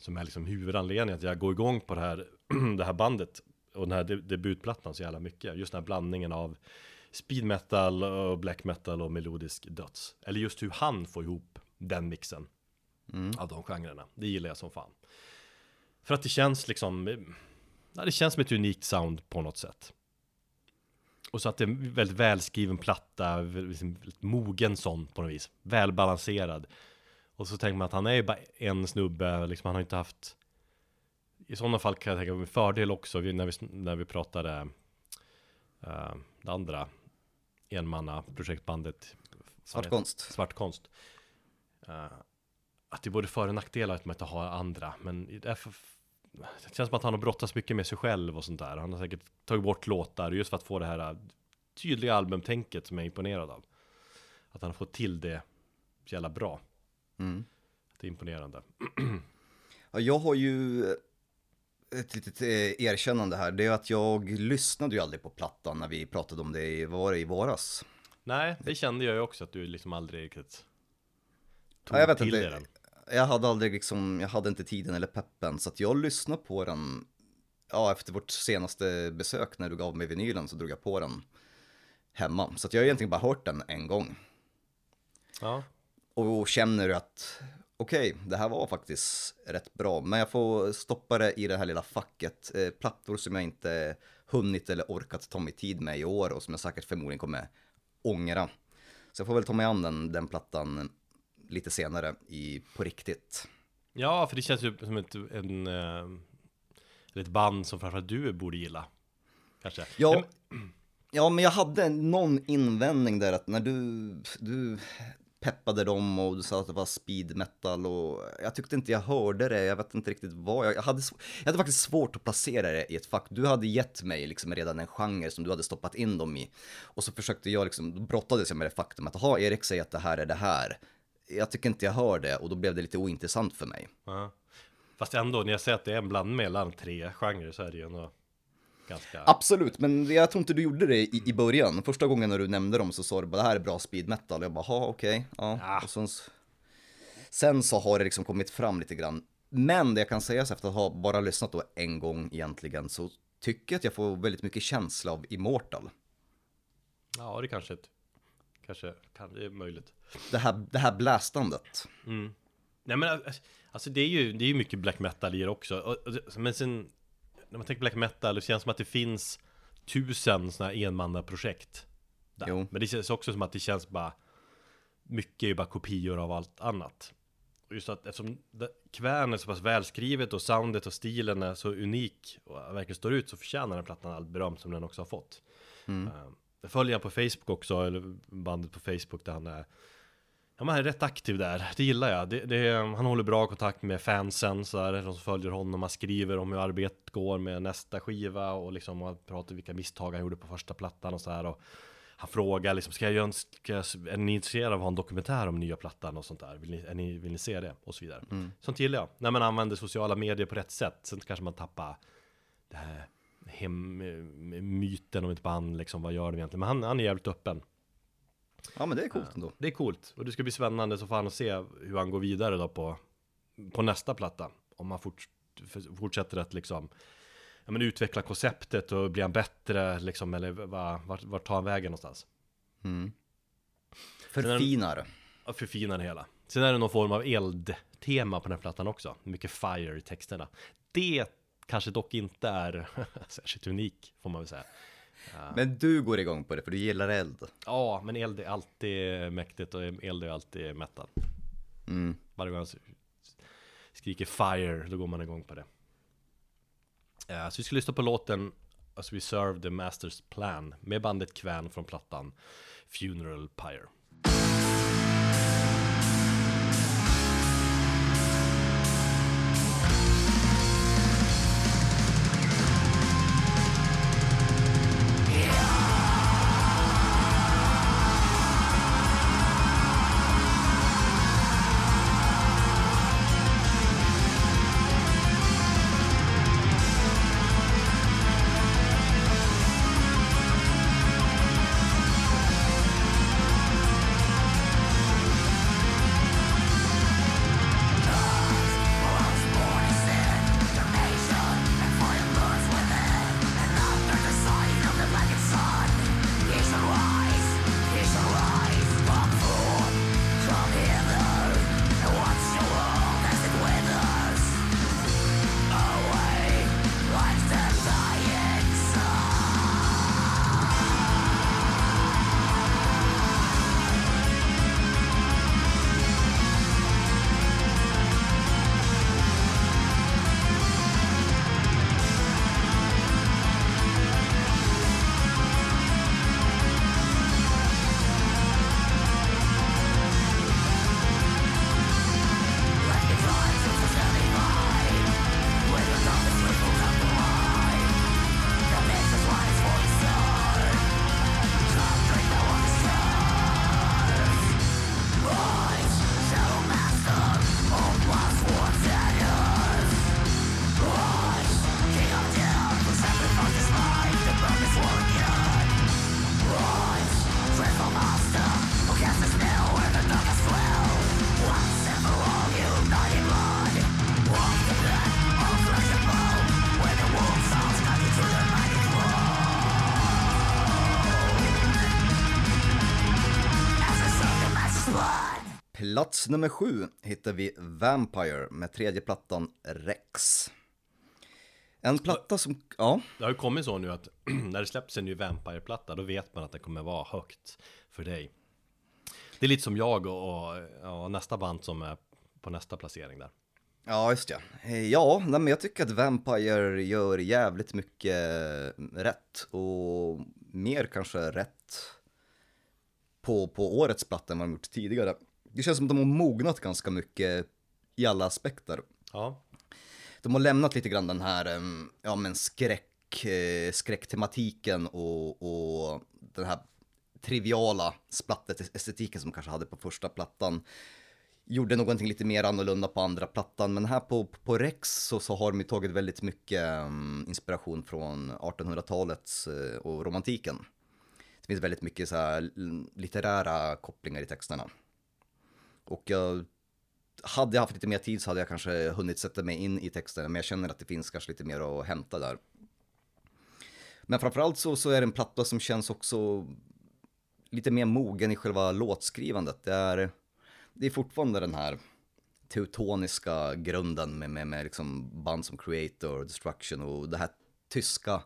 som är liksom huvudanledningen att jag går igång på det här, *clears throat* det här bandet och den här debutplattan så jävla mycket. Just den här blandningen av speed metal och black metal och melodisk döds. Eller just hur han får ihop den mixen mm. av de genrerna. Det gillar jag som fan. För att det känns liksom, ja, det känns som ett unikt sound på något sätt. Och så att det är en väldigt välskriven platta, liksom, mogen sån på något vis. Välbalanserad. Och så tänker man att han är ju bara en snubbe, liksom han har inte haft I sådana fall kan jag tänka mig fördel också när vi, när vi pratade uh, Det andra enmanna projektbandet Svartkonst Svartkonst uh, att det både för och nackdelar att man inte har andra. Men det, är för, det känns som att han har brottats mycket med sig själv och sånt där. Han har säkert tagit bort låtar just för att få det här tydliga albumtänket som jag är imponerad av. Att han har fått till det så jävla bra. Mm. Det är imponerande. Ja, jag har ju ett litet eh, erkännande här. Det är att jag lyssnade ju aldrig på plattan när vi pratade om det i, var det, i våras. Nej, det kände jag ju också att du liksom aldrig riktigt tog Ja, jag vet till inte. den. Jag hade aldrig liksom, jag hade inte tiden eller peppen. Så att jag lyssnade på den, ja efter vårt senaste besök när du gav mig vinylen så drog jag på den hemma. Så att jag har egentligen bara hört den en gång. Ja, Och känner att okej, det här var faktiskt rätt bra. Men jag får stoppa det i det här lilla facket. Eh, plattor som jag inte hunnit eller orkat ta mig tid med i år och som jag säkert förmodligen kommer ångra. Så jag får väl ta mig an den, den plattan lite senare i, på riktigt. ja för det känns ju som ett, en, eh, ett band som framförallt du borde gilla. Kanske. Ja, men- ja, men jag hade någon invändning där att när du, du peppade dem och du sa att det var speed metal och jag tyckte inte jag hörde det, jag vet inte riktigt vad, jag, jag, hade, sv- jag hade faktiskt svårt att placera det i ett fack. Du hade gett mig liksom redan en genre som du hade stoppat in dem i och så försökte jag liksom, då brottades jag med det faktum att jaha, Erik säger att det här är det här. Jag tycker inte jag hör det och då blev det lite ointressant för mig. Ja. Fast ändå, när jag säger att det är en blandning mellan tre genrer så är det ju ändå ganska... Absolut, men jag tror inte du gjorde det i, i början. Första gången när du nämnde dem så sa du bara det här är bra speed metal. Jag bara, ha okej, ja. Ja. Och sen, sen så har det liksom kommit fram lite grann. Men det jag kan säga så efter att ha bara lyssnat då en gång egentligen så tycker jag att jag får väldigt mycket känsla av Immortal. Ja, det kanske ett... Kanske, kan, det är möjligt. Det här, det här blästandet. Mm. Nej men alltså- alltså det är ju, det är ju mycket black metal i det också. Men sen, när man tänker black metal, det känns som att det finns tusen sådana här enmannaprojekt. där. Jo. Men det känns också som att det känns bara, mycket är ju bara kopior av allt annat. Och just att eftersom Kvän är så pass välskrivet och soundet och stilen är så unik och verkligen står ut så förtjänar den plattan allt beröm som den också har fått. Mm. Eh, Jag följer han på Facebook också, eller bandet på Facebook där han är Ja, man är rätt aktiv där, det gillar jag. Det, det, han håller bra kontakt med fansen, så där, de som följer honom. Han skriver om hur arbetet går med nästa skiva och liksom och pratar vilka misstag han gjorde på första plattan och så här. Och han frågar liksom, ska jag göra en, ska jag, är ni intresserade av att ha en dokumentär om nya plattan och sånt där? Vill ni, ni, vill ni se det? Och så vidare. Sånt gillar jag. När man använder sociala medier på rätt sätt, sen kanske man tappar det här hem, myten om ett band, liksom, vad gör de egentligen? Men han, han är jävligt öppen. Ja men det är coolt ändå. Det är coolt och det ska bli spännande så fan att se hur han går vidare då på, på nästa platta. Om han fort, fortsätter att liksom ja, men utveckla konceptet och blir han bättre liksom eller va, vart, vart tar han vägen någonstans? Mm. Förfinar. Och förfina det hela. Sen är det någon form av eldtema på den här plattan också. Mycket fire i texterna. Det kanske dock inte är *laughs* särskilt unik får man väl säga. Men du går igång på det för du gillar eld. Ja, men eld är alltid mäktigt och eld är alltid metal. Mm. Varje gång han skriker fire, då går man igång på det. Eh, Så vi ska lyssna på låten As We Serve the Master's Plan med bandet Kvän från plattan Funeral Pyre. Plats nummer sju hittar vi Vampire med tredje plattan Rex. En platta som, ja, Det har ju kommit så nu att *clears throat* när det släpps en ny Vampire-platta då vet man att det kommer vara högt för dig. Det är lite som jag och, och ja, nästa band som är på nästa placering där. ja just ja. Eh, Ja, nej, men jag tycker att Vampire gör jävligt mycket rätt och mer kanske rätt på, på årets platta än vad de gjort tidigare. Det känns som att de har mognat ganska mycket i alla aspekter. Ja, De har lämnat lite grann den här, ja men skräck, eh, skräcktematiken och, och den här triviala splattet-estetiken som kanske hade på första plattan. Gjorde någonting lite mer annorlunda på andra plattan, men här på, på Rex så, så har de tagit väldigt mycket inspiration från 1800-talet eh, och romantiken. Det finns väldigt mycket så litterära kopplingar i texterna. Och jag hade jag haft lite mer tid så hade jag kanske hunnit sätta mig in i texterna, men jag känner att det finns kanske lite mer att hämta där. Men framförallt så, så är det en platta som känns också lite mer mogen i själva låtskrivandet. Det är, det är fortfarande den här teutoniska grunden med, med, med liksom band som Creator, Destruction och det här tyska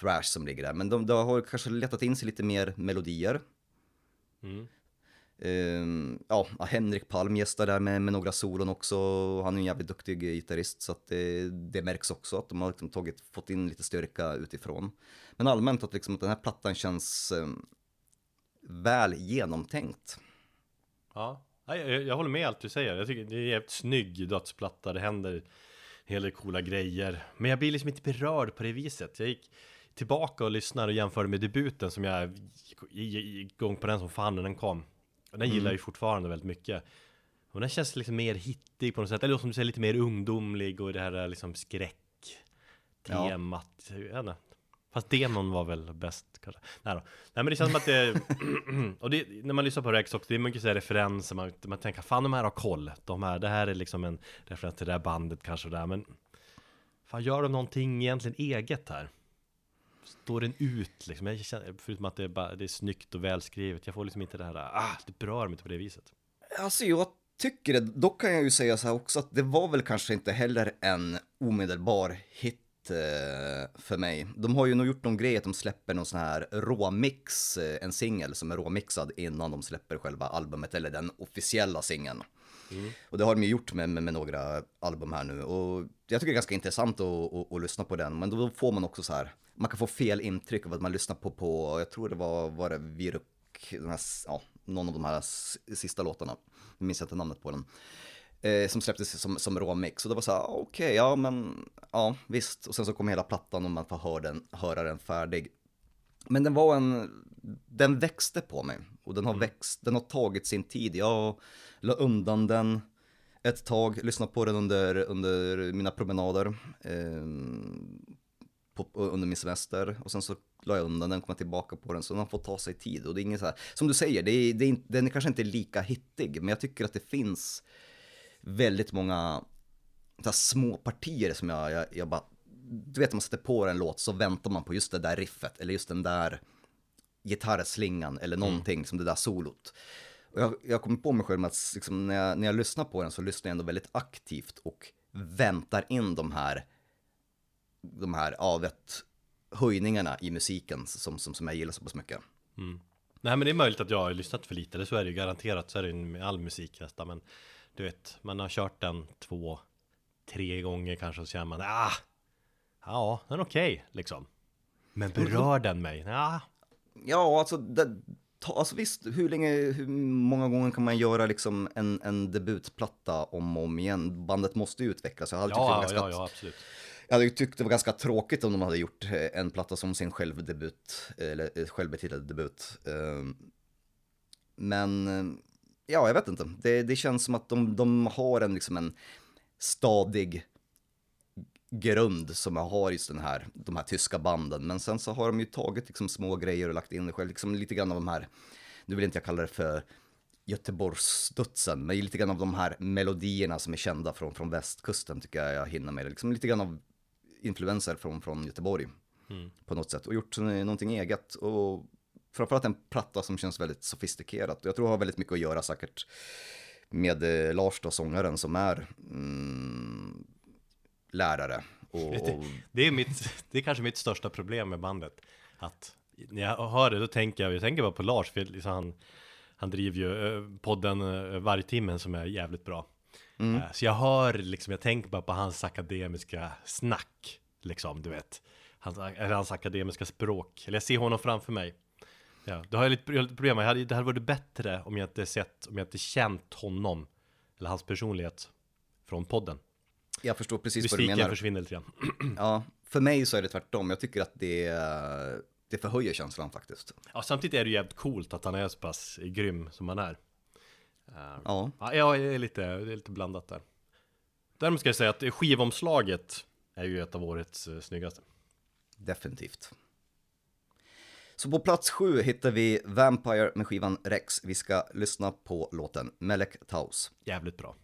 thrash som ligger där. Men de, de har kanske letat in sig lite mer melodier. mm. Ehm, ja, Henrik Palm gästar där med, med några solon också. Han är en jävligt duktig gitarrist så att det, det märks också att de har liksom tagit, fått in lite styrka utifrån. Men allmänt att, liksom, att den här plattan känns eh, väl genomtänkt. ja. Jag, jag håller med allt du säger. Jag tycker det är en jävligt snygg dödsplatta. Det händer en hel del coola grejer. Men jag blir liksom inte berörd på det viset. Jag gick tillbaka och lyssnade och jämförde med debuten som jag gick igång på den som fan när den kom. Och den gillar jag ju fortfarande väldigt mycket. Och den känns liksom mer hittig på något sätt. Eller som du säger, lite mer ungdomlig och det här liksom skräck-temat. Jag vet inte. Fast demon var väl bäst kanske. Nej då. Nej men det känns som att det... *clears throat* och det, när man lyssnar på Rex också, det är mycket så här referenser. Man, man tänker, fan de här har koll. De här, det här är liksom en referens till det här bandet kanske där. Men fan gör de någonting egentligen eget här? Står den ut liksom? Jag känner, förutom att det är, bara, det är snyggt och välskrivet. Jag får liksom inte det här, ah, det berör mig inte på det viset. Alltså jag tycker det, dock kan jag ju säga så här också att det var väl kanske inte heller en omedelbar hit eh, för mig. De har ju nog gjort någon grej att de släpper någon sån här råmix, eh, en singel som är råmixad innan de släpper själva albumet eller den officiella singeln. Och det har de ju gjort med, med, med några album här nu och jag tycker det är ganska intressant att, att, att lyssna på den men då får man också så här, man kan få fel intryck av att man lyssnar på, på jag tror det var, var det Viruk, den här, ja, någon av de här sista låtarna, jag minns inte namnet på den, eh, som släpptes som, som råmix. Och det var så här, okej, ja men, ja visst, och sen så kom hela plattan och man får höra den, höra den färdig. Men den var en, den växte på mig. Och den har växt, den har tagit sin tid. Jag la undan den ett tag, lyssnade på den under, under mina promenader. Eh, på, under min semester och sen så la jag undan den, kom jag tillbaka på den så har fått ta sig tid och det är inget så här, som du säger, det är, det är, inte- den är kanske inte lika hittig men jag tycker att det finns väldigt många små partier som jag, jag, jag bara, du vet om man sätter på en låt så väntar man på just det där riffet eller just den där gitarrslingan eller någonting som det där solot. Och jag, jag kommer på mig själv med att liksom, när, jag, när jag lyssnar på den så lyssnar jag ändå väldigt aktivt och väntar in de här, de här, ja vet, höjningarna i musiken som, som, som jag gillar så pass mycket. Nej men det är möjligt att jag har lyssnat för lite, det så är det ju garanterat, så är det ju med all musik nästan Men du vet, man har kört den två, tre gånger kanske och så känner man ah, Ja, den är okej liksom Men berör den mig? Ja, Ja, alltså, det, ta, alltså visst, hur länge, hur många gånger kan man göra liksom en, en debutplatta om och om igen? Bandet måste ju utvecklas. Jag hade, ja, ganska, ja, ja, absolut jag hade ju tyckt det var ganska tråkigt om de hade gjort eh, en platta som sin självdebut, eh, eller eh, självbetitlade debut. Ehm, men, ja, jag vet inte. Det, det känns som att de, de har en, liksom en stadig grund som jag har just den här, de här tyska banden. Men sen så har de ju tagit liksom små grejer och lagt in det själv, liksom lite grann av de här, nu vill inte jag kalla det för Göteborgsstudsen, men lite grann av de här melodierna som är kända från, från västkusten tycker jag jag hinner med. Liksom lite grann av influenser från, från Göteborg på något sätt och gjort någonting eget. Och framförallt en platta som känns väldigt sofistikerad. Jag tror det har väldigt mycket att göra säkert med eh, Lars då, sångaren som är mm, lärare. Och, och, Det är, mitt, det är kanske mitt största problem med bandet. Att när jag hör det, då tänker jag, jag tänker bara på Lars, för liksom han, han driver ju eh, podden eh, Vargtimmen som är jävligt bra. Eh, Så jag hör liksom, jag tänker bara på hans akademiska snack, liksom, du vet. Hans, eller hans akademiska språk. Eller jag ser honom framför mig. Ja, då har jag lite, jag har lite problem. Hade, det hade varit bättre om jag inte sett, om jag inte känt honom, eller hans personlighet, från podden. jag förstår precis vad du Mystiken menar. försvinner lite grann. *clears throat* Ja, för mig så är det tvärtom. Jag tycker att det, det förhöjer känslan faktiskt. Ja, samtidigt är det jävligt coolt att han är så pass grym som han är. Eh, Ja, Ja, jag är lite, det är lite blandat där. Däremot ska jag säga att skivomslaget är ju ett av årets eh, snyggaste. definitivt. Så på plats sju hittar vi Vampire med skivan Rex. Vi ska lyssna på låten Melek Taus. Jävligt bra.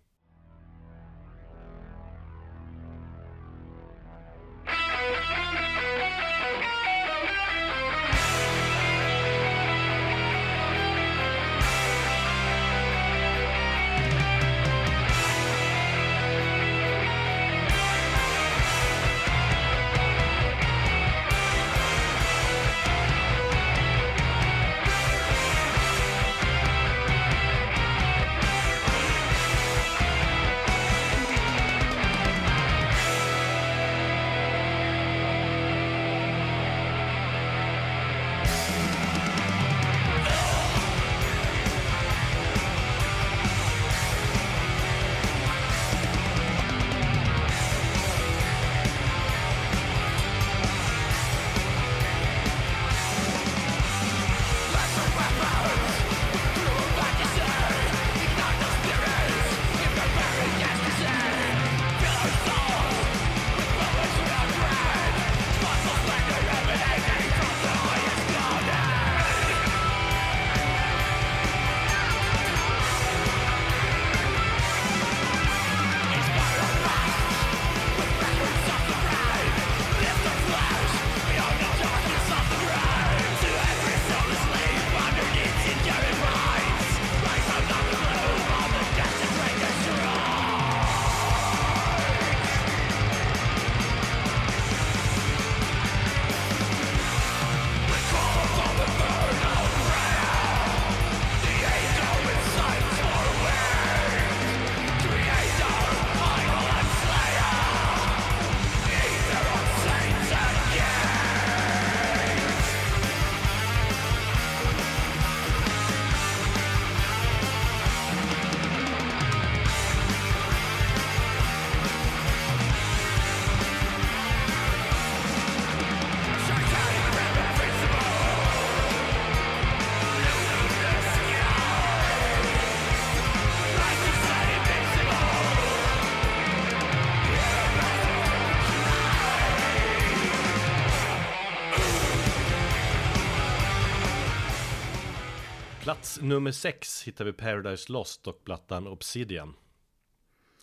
Plats nummer sex hittar vi Paradise Lost och plattan Obsidian.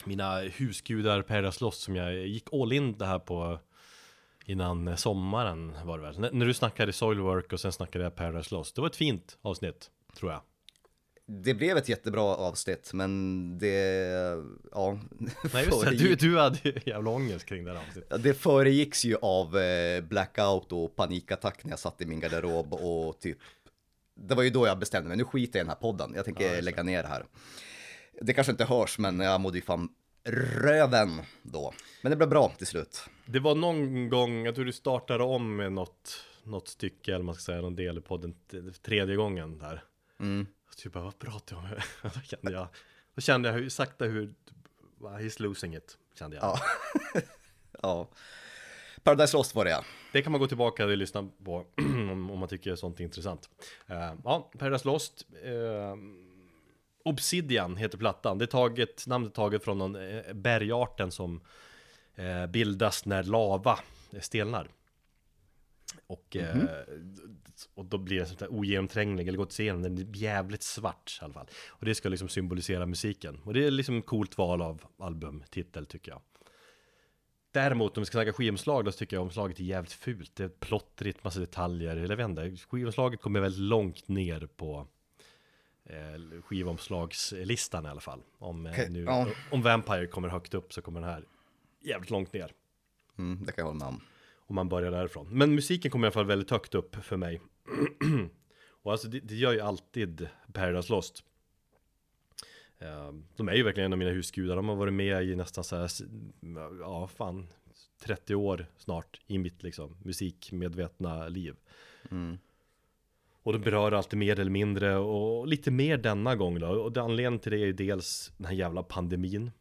Mina husgudar Paradise Lost som jag gick all in det här på innan sommaren var det väl. N- när du snackade Soilwork och sen snackade jag Paradise Lost. Det var ett fint avsnitt, tror jag. Det blev ett jättebra avsnitt, men det, ja, *laughs* Nej just föregick- du, du hade ju jävla ångest kring det här avsnittet. det föregicks ju av eh, blackout och panikattack när jag satt i min garderob och typ, det var ju då jag bestämde mig, nu skiter jag i den här podden, jag tänker Ja, lägga ner det här. Det kanske inte hörs, men jag mådde ju fan röven då. Men det blev bra till slut. Det var någon gång, jag tror du startade om med något, något stycke eller man ska säga, någon del i podden tredje gången där. Mm. Så typ bara, vad pratar jag om? *laughs* då kände jag, då kände jag hur, sakta hur, he's losing it, kände jag. Ja. *laughs* ja. Paradise Lost var det ja. Det kan man gå tillbaka och lyssna på *clears throat* om, man tycker sånt är intressant. Eh, ja, Paradise Lost. eh, Obsidian heter plattan. Det är taget, namnet är taget från någon eh, bergarten som eh, bildas när lava stelnar. Och, eh, och då blir den sånt där ogenomtränglig, eller går till igenom, den är jävligt svart i alla fall. Och det ska liksom symbolisera musiken. Och det är liksom coolt val av albumtitel tycker jag. Däremot om vi ska snacka skivomslag då så tycker jag omslaget är jävligt fult. Det är plottrigt, massa detaljer, eller jag vet inte. Skivomslaget kommer väldigt långt ner på eh, skivomslagslistan i alla fall. Om, eh, Okej, nu, ja. om Vampire kommer högt upp så kommer den här jävligt långt ner. Mm, det kan jag hålla med om. Om man börjar därifrån. Men musiken kommer i alla fall väldigt högt upp för mig. *clears throat* och alltså det, det gör ju alltid Paradise Lost. Eh, De är ju verkligen en av mina husgudar. De har varit med i nästan så här, ja fan, 30 år snart i mitt liksom musikmedvetna liv. Mm. Och det berör alltid mer eller mindre och lite mer denna gång då. Och anledningen till det är ju dels den här jävla pandemin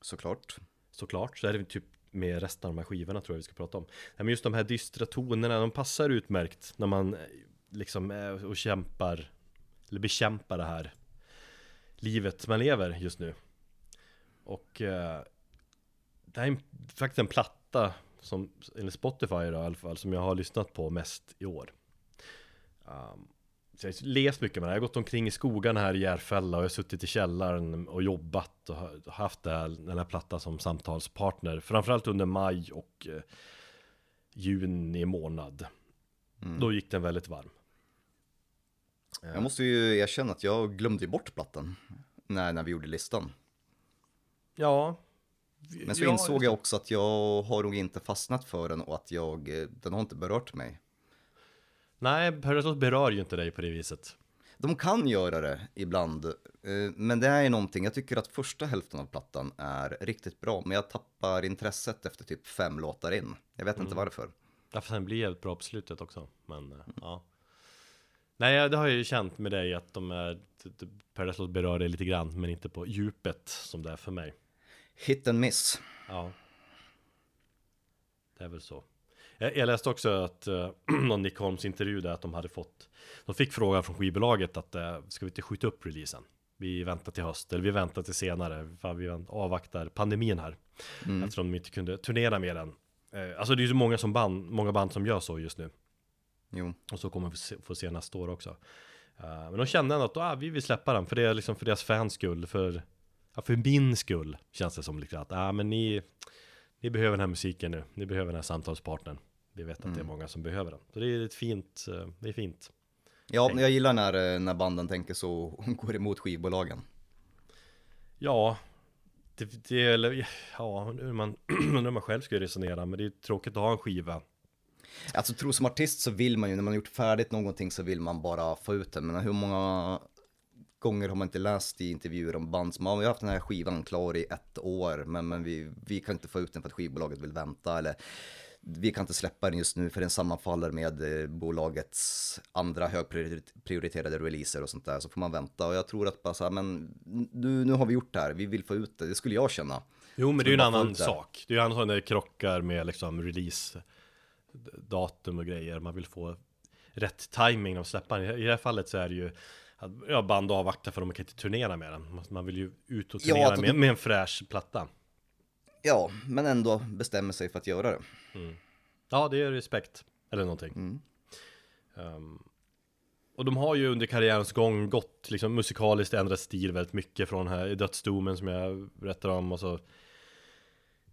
Såklart. såklart. Så är det typ med resten av de här skivorna tror jag vi ska prata om. Men just de här dystra tonerna, de passar utmärkt när man eh, liksom är och kämpar eller bekämpar det här livet man lever just nu. Och eh, det här är faktiskt en platta som, eller Spotify då, i alla fall, som jag har lyssnat på mest i år. Um, så jag har läst mycket med det här. Jag har gått omkring i skogarna här i Järfälla och jag har suttit i källaren och jobbat och ha- haft det här, den här plattan som samtalspartner. Framförallt under maj och eh, juni månad. Mm. Då gick den väldigt varm. Jag måste ju erkänna att jag glömde ju bort plattan när, när vi gjorde listan. Ja. Men så ja, insåg jag också att jag har nog inte fastnat för den och att jag, den har inte berört mig. Nej, Paradise berör ju inte dig på det viset. De kan göra det ibland, eh, men det är ju någonting, jag tycker att första hälften av plattan är riktigt bra, men jag tappar intresset efter typ fem låtar in. Jag vet inte varför. Därför sen blir det bra på slutet också. Men eh, ja. Nej, det har jag ju känt med dig att de är Paradise Lost berör dig lite grann, men inte på djupet som det är för mig. Hit and miss. Ja. Det är väl så. Jag, jag läste också att uh, *clears throat* någon Nick Holmes intervju där att de hade fått De fick frågan från skivbolaget att uh, ska vi inte skjuta upp releasen? Vi väntar till höst eller vi väntar till senare för vi vänt- avvaktar pandemin här Eftersom de inte kunde turnera med den Eh, Alltså det är ju så många, som band, många band som gör så just nu Jo, Och så kommer vi se, få se nästa år också. Eh, Men de kände ändå att ah, vi vill släppa den för det är liksom för deras fans skull För, ja, för min skull känns det som lite att ah, men ni Ni behöver den här musiken nu. Ni behöver den här samtalspartnern. Vi vet att det är många som behöver den. Så det är ett fint eh, Det är fint. Ja, jag gillar när, eh, när banden tänker så och *laughs* går emot skivbolagen. Ja det, det är, eller, ja, undrar man, *clears throat* hur man själv skulle resonera Men det är tråkigt att ha en skiva Alltså tro som artist så vill man ju, när man har gjort färdigt någonting så vill man bara få ut det. Men hur många gånger har man inte läst i intervjuer om band som, ja, vi har haft den här skivan klar i ett år, men, men vi, vi kan inte få ut den för att skivbolaget vill vänta. Eller vi kan inte släppa den just nu för den sammanfaller med eh, bolagets andra högprioriterade releaser och sånt där. Så får man vänta och jag tror att bara så här, men nu, nu har vi gjort det här, vi vill få ut det, det skulle jag känna. Jo men det är ju en annan sak Det är ju en annan sak när det krockar med liksom release Datum och grejer. Man vill få rätt timing av släppa I det här fallet så är det ju att ja, band avvaktar för de kan inte turnera med den. Man vill ju ut och Ja, turnera att de- med, med en fräsch platta. Ja, men ändå bestämmer sig för att göra det. Ja det är respekt. Eller någonting. Mm. Ehm, Och de har ju under karriärens gång gått liksom musikaliskt ändrat stil väldigt mycket från här dödsdomen som jag berättade om och så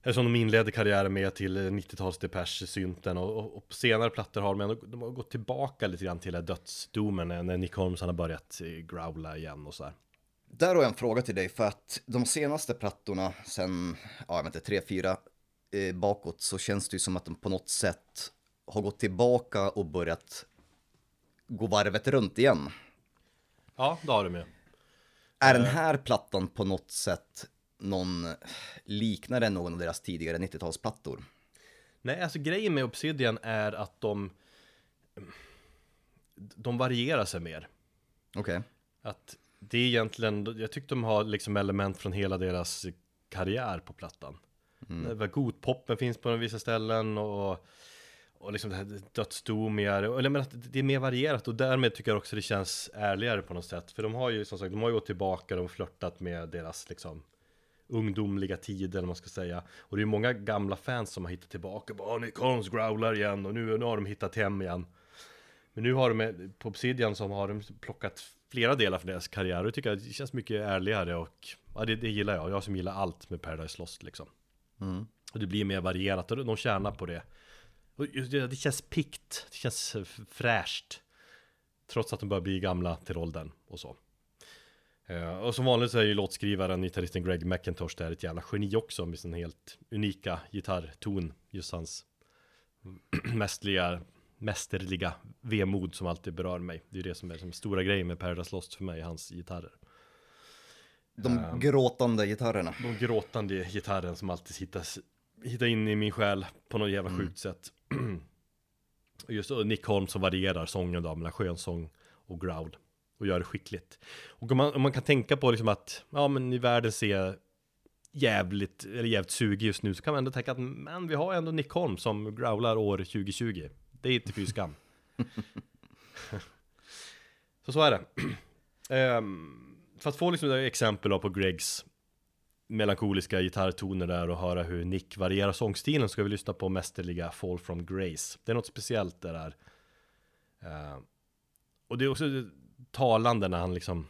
eller som de inledde karriären med till 90-tals Depeche synten och, och, och senare plattor har de ändå de har gått tillbaka lite grann till dödsdomen när Nick Holmes har börjat eh, growla igen och så här. Där har jag en fråga till dig för att de senaste plattorna sen, ja jag vet inte, tre, fyra eh, bakåt så känns det ju som att de på något sätt har gått tillbaka och börjat gå varvet runt igen. Ja, det har de ju. Är den här plattan på något sätt någon, liknar den någon av deras tidigare 90-talsplattor? Nej, alltså grejen med Obsidian är att de de varierar sig mer. Okej. Att det är egentligen, jag tyckte de har liksom element från hela deras karriär på plattan. Mm. Godpoppen finns på vissa ställen och, och liksom det här dödsdomiga, och jag menar att det är mer varierat och därmed tycker jag också det känns ärligare på något sätt. För de har ju som sagt, de har ju gått tillbaka, de har flörtat med deras liksom ungdomliga tider, eller man ska säga. Och det är många gamla fans som har hittat tillbaka, bara Nick Holmes growlar igen och nu, nu har de hittat hem igen. Men nu har de, på Obsidian som har de plockat flera delar från deras karriär och det tycker jag det känns mycket ärligare och ja, det, det gillar jag. Jag som gillar allt med Paradise Lost liksom. Mm. Och det blir mer varierat och de tjänar på det. Och det, det känns pikt, det känns fräscht. Trots att de börjar bli gamla till åldern och så. Eh, och som vanligt så är ju låtskrivaren, gitarristen Greg McIntosh där ett jävla geni också med sin helt unika gitarrton. Just hans *clears throat* mästerliga, mästerliga vemod som alltid berör mig. Det är det som är den stora grejen med Paradise Lost för mig, hans gitarrer. De gråtande gitarrerna. De gråtande gitarren som alltid hittas, hittar in i min själ på något jävla sjukt sätt. *clears throat* Och Just Nick Holm som varierar sången då mellan skönsång och growl. Och gör det skickligt. Och om man, om man kan tänka på liksom att, ja men i världen ser jävligt, eller jävligt sugig just nu så kan man ändå tänka att men vi har ändå Nick Holm som growlar år 2020. Det är inte fy skam. *laughs* så så är det. Um, *clears throat* för att få liksom exempel då på Gregs melankoliska gitarrtoner där och höra hur Nick varierar sångstilen så ska vi lyssna på mästerliga Fall from Grace. Det är något speciellt det där. Uh, och det är också talande när han liksom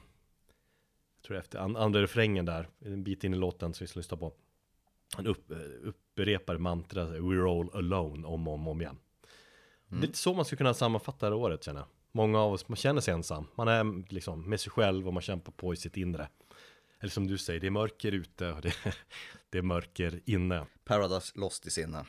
jag tror efter an- andra refrängen där, en bit in i låten som vi ska lyssna på. Han upp, upprepar mantra We're all alone om och om, om igen. Det är lite så man skulle kunna sammanfatta det här året känner jag. Många av oss, man känner sig ensam. Man är liksom med sig själv och man kämpar på i sitt inre. Eller som du säger, det är mörker ute och det, *laughs* det är mörker inne. Paradise Lost i sinne.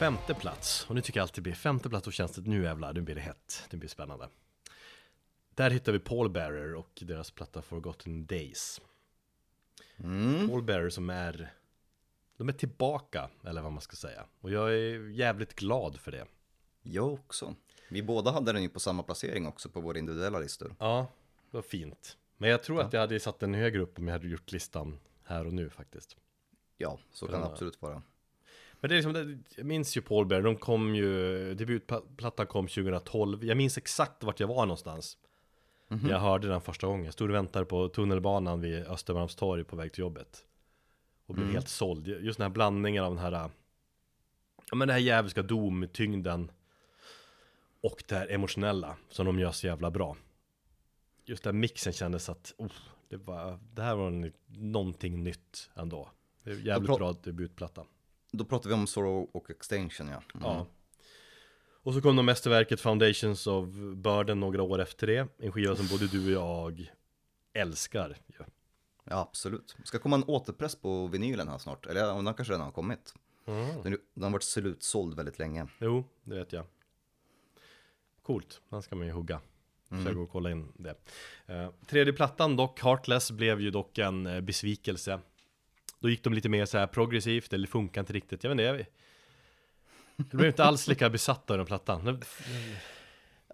Femte plats, och nu tycker jag alltid det blir femte plats och känns det nu jävlar, nu blir det hett, nu blir det spännande. Där hittar vi Paul Bearer och deras platta Forgotten Days. Paul Bearer som är, de är tillbaka, eller vad man ska säga. Och jag är jävligt glad för det. Jag också. Vi båda hade den ju på samma placering också på våra individuella listor. Ja, det var fint. Men jag tror att jag hade satt den högre upp om jag hade gjort listan här och nu faktiskt. Ja, så kan det Ja. absolut vara. Men det är liksom, jag minns ju Paul Bear, de kom ju, debutplattan kom 2012 Jag minns exakt vart jag var någonstans. Jag hörde den första gången, jag stod och väntade på tunnelbanan vid Östermalmstorg på väg till jobbet. Och blev helt såld, just den här blandningen av den här Ja men den här jävliska domtyngden Och det här emotionella som de gör så jävla bra. Just den mixen kändes att, oh, det, var, det här var någonting nytt ändå. Jävligt bra debutplatta Då pratar vi om Sorrow och Extinction ja. Mm. Ja. Och så kom då mästerverket Foundations of Burden några år efter det. En skiva som både du och jag älskar. Ja. Ja, absolut. Ska komma en återpress på vinylen här snart. Eller den kanske redan har kommit. Den, den har varit slutsåld väldigt länge. Jo, det vet jag. Coolt, den ska man ju hugga. Så jag går och kolla in det. Eh, tredje plattan dock, Heartless, blev ju dock en eh, besvikelse. Då gick de lite mer så här progressivt, eller funkar inte riktigt. Jag vet inte, jag, jag blev inte alls lika besatt av den plattan.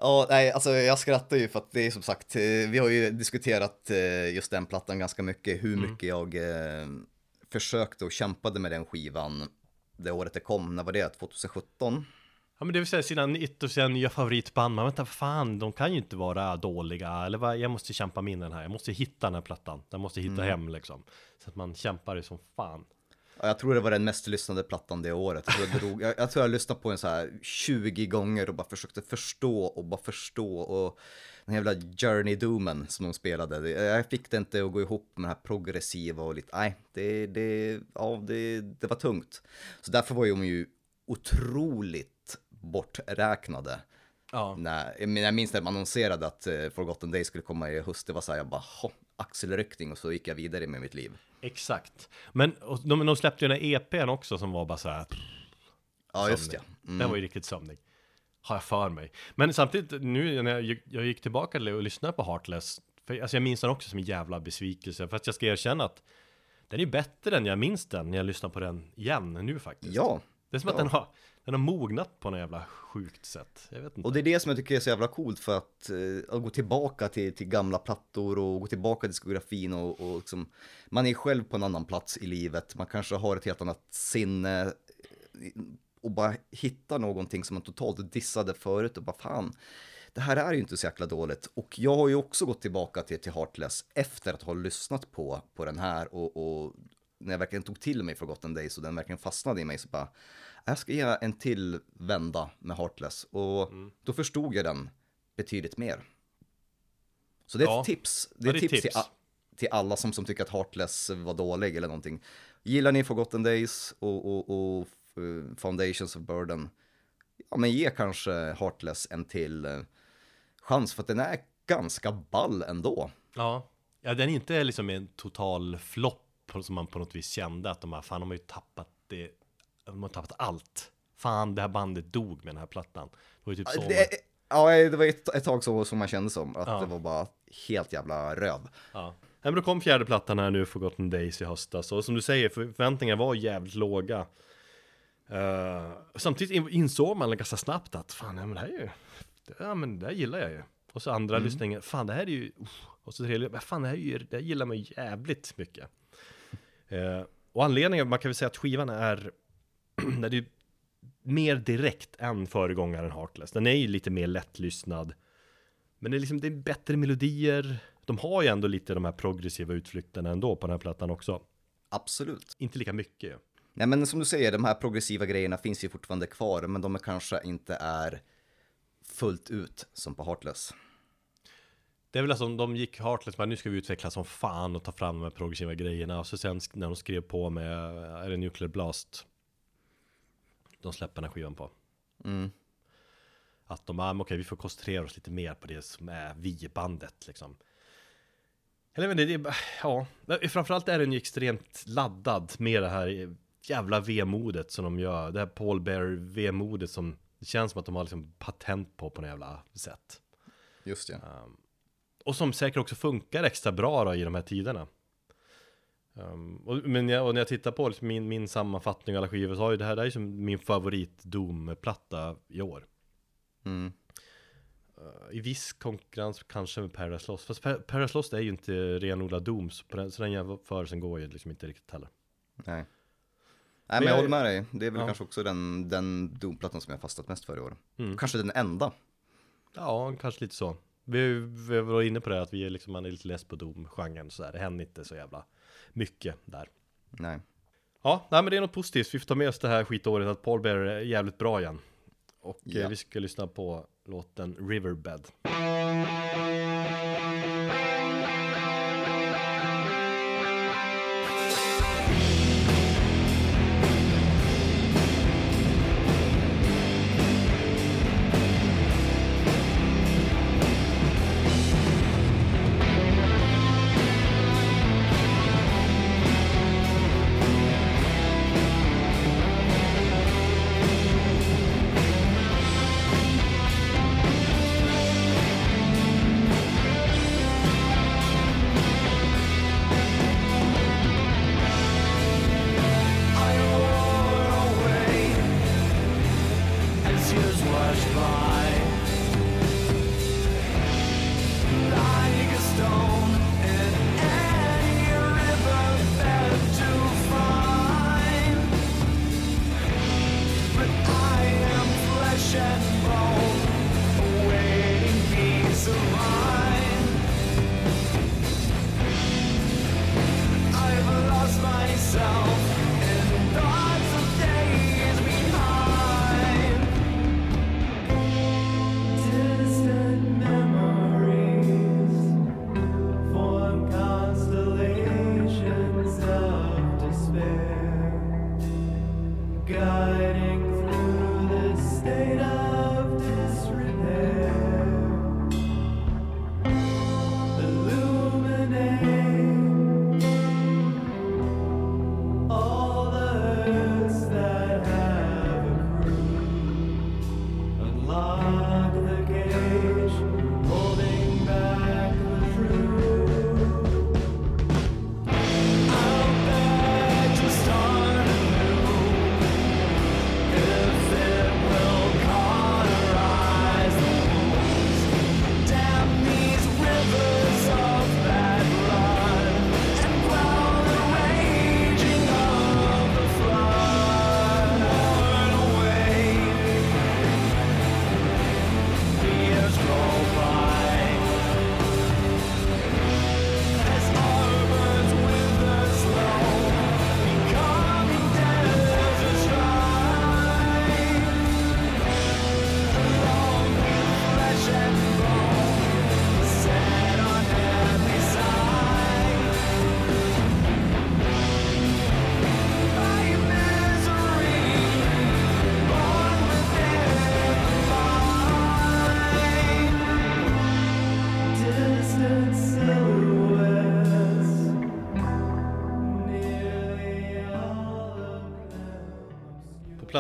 Ja, nej, alltså jag skrattar ju för att det är som sagt, eh, vi har ju diskuterat eh, just den plattan ganska mycket, hur mycket jag eh, försökte och kämpade med den skivan det året det kom, när var det? 2017? Ja men det vill säga sina, ett av sina nya favoritband, man vänta fan, de kan ju inte vara dåliga, eller vad, jag måste kämpa min den här, jag måste hitta den här plattan, jag måste hitta hem liksom. Så att man kämpar ju som fan. Ja, jag tror det var den mest lyssnade plattan det året. Jag tror jag, drog, jag, jag tror jag lyssnade på den så här 20 gånger och bara försökte förstå och bara förstå och den jävla Journey Doomen som de spelade, jag fick det inte att gå ihop med det här progressiva och lite, nej, det, det, ja, det, det var tungt. Så därför var de ju otroligt borträknade. Ja. När, men jag minns när man annonserade att eh, Forgotten Days skulle komma i höst, det var så här, jag bara, axelryckning och så gick jag vidare med mitt liv. Exakt. Men de, de släppte ju den här EPn också som var bara så här. Ja, just det. sömnig. Den var ju riktigt sömnig. Har jag för mig. Men samtidigt, nu när jag, jag gick tillbaka och lyssnade på Heartless. För alltså jag minns den också som en jävla besvikelse. Fast jag ska erkänna att den är bättre än jag minns den när jag lyssnar på den igen nu faktiskt. Ja, Det är som att Ja. den har, den har mognat på något jävla sjukt sätt. Jag vet inte. Och det är det som jag tycker är så jävla coolt för att, eh, att gå tillbaka till, till gamla plattor och gå tillbaka till diskografin och, och liksom, man är själv på en annan plats i livet, man kanske har ett helt annat sinne eh, och bara hitta någonting som man totalt dissade förut och bara fan, det här är ju inte så jäkla dåligt. Och jag har ju också gått tillbaka till, till Heartless efter att ha lyssnat på, på den här och, och när jag verkligen tog till mig Forgotten Days och den verkligen fastnade i mig så bara, jag ska ge en till vända med Heartless och då förstod jag den betydligt mer. Så det är Ja. ett tips. Det Ja, är det ett tips, tips. Till, till alla som, som tycker att Heartless var dålig eller någonting. Gillar ni Forgotten Days och, och, och Foundations of Burden, ja men ge kanske Heartless en till eh, chans för att den är ganska ball ändå. Ja. ja, den är inte liksom en total flopp som man på något vis kände att de här, fan de har ju tappat det, de har tappat allt. Fan, det här bandet dog med den här plattan. Det var ju typ så. Det, ja, det var ett, ett tag så som man kände som, att Ja. det var bara helt jävla röv. Ja. Men då kom fjärde plattan här nu, Forgotten Days i höstas. Och som du säger, förväntningarna var jävligt låga. Eh, samtidigt in- insåg man ganska snabbt att fan, ja, men det här är ju, ja men det här gillar jag ju. Och så andra lyssningen, fan det här är ju, och så tredje, fan det här, är ju, det här gillar man jävligt mycket. Eh, och anledningen, man kan väl säga att skivan är, *clears throat* den är ju mer direkt än föregångaren Heartless. Den är ju lite mer lättlyssnad. Men det är liksom, det är bättre melodier. De har ju ändå lite de här progressiva utflykterna ändå på den här plattan också. Absolut. Inte lika mycket. Nej men som du säger, de här progressiva grejerna finns ju fortfarande kvar, men de är kanske inte är fullt ut som på Heartless. Det är väl alltså de gick Heartless, men nu ska vi utveckla som fan och ta fram de här progressiva grejerna. Och så sen när de skrev på med, är det Nuclear Blast? De släpper den här skivan på. Mm. Att de, ah, okej vi får koncentrera oss lite mer på det som är vi-bandet liksom. Eller men det, det ja, framförallt är den ju extremt laddad med det här jävla vemodet som de gör. Det här Paul Bear vemodet som det känns som att de har liksom patent på på något jävla sätt. Just det. Och som säkert också funkar extra bra då i de här tiderna. Um, och, men jag, och när jag tittar på liksom min, min sammanfattning av alla skivor så har ju det här, det här är som min favorit Doom-platta i år. Mm. I viss konkurrens kanske med Paradise Lost. Fast Pa- Paradise Lost är ju inte renodlad Doom, så, den, så den jämförelsen går ju liksom inte riktigt heller. Nej. Nej men jag- jag håller med dig, det är väl Ja. kanske också den, den Doom-plattan som jag fastnat mest för i år. Mm. Kanske den enda. Ja, kanske lite så. Vi, vi var inne på det att vi är liksom, man är lite less på Doom-genren så där. Det händer inte så jävla mycket där. Nej. Ja, nej men det är något positivt. Vi får ta med oss det här skitåret att Paul Bear är jävligt bra igen. Och eh, Ja. vi ska lyssna på låten Riverbed.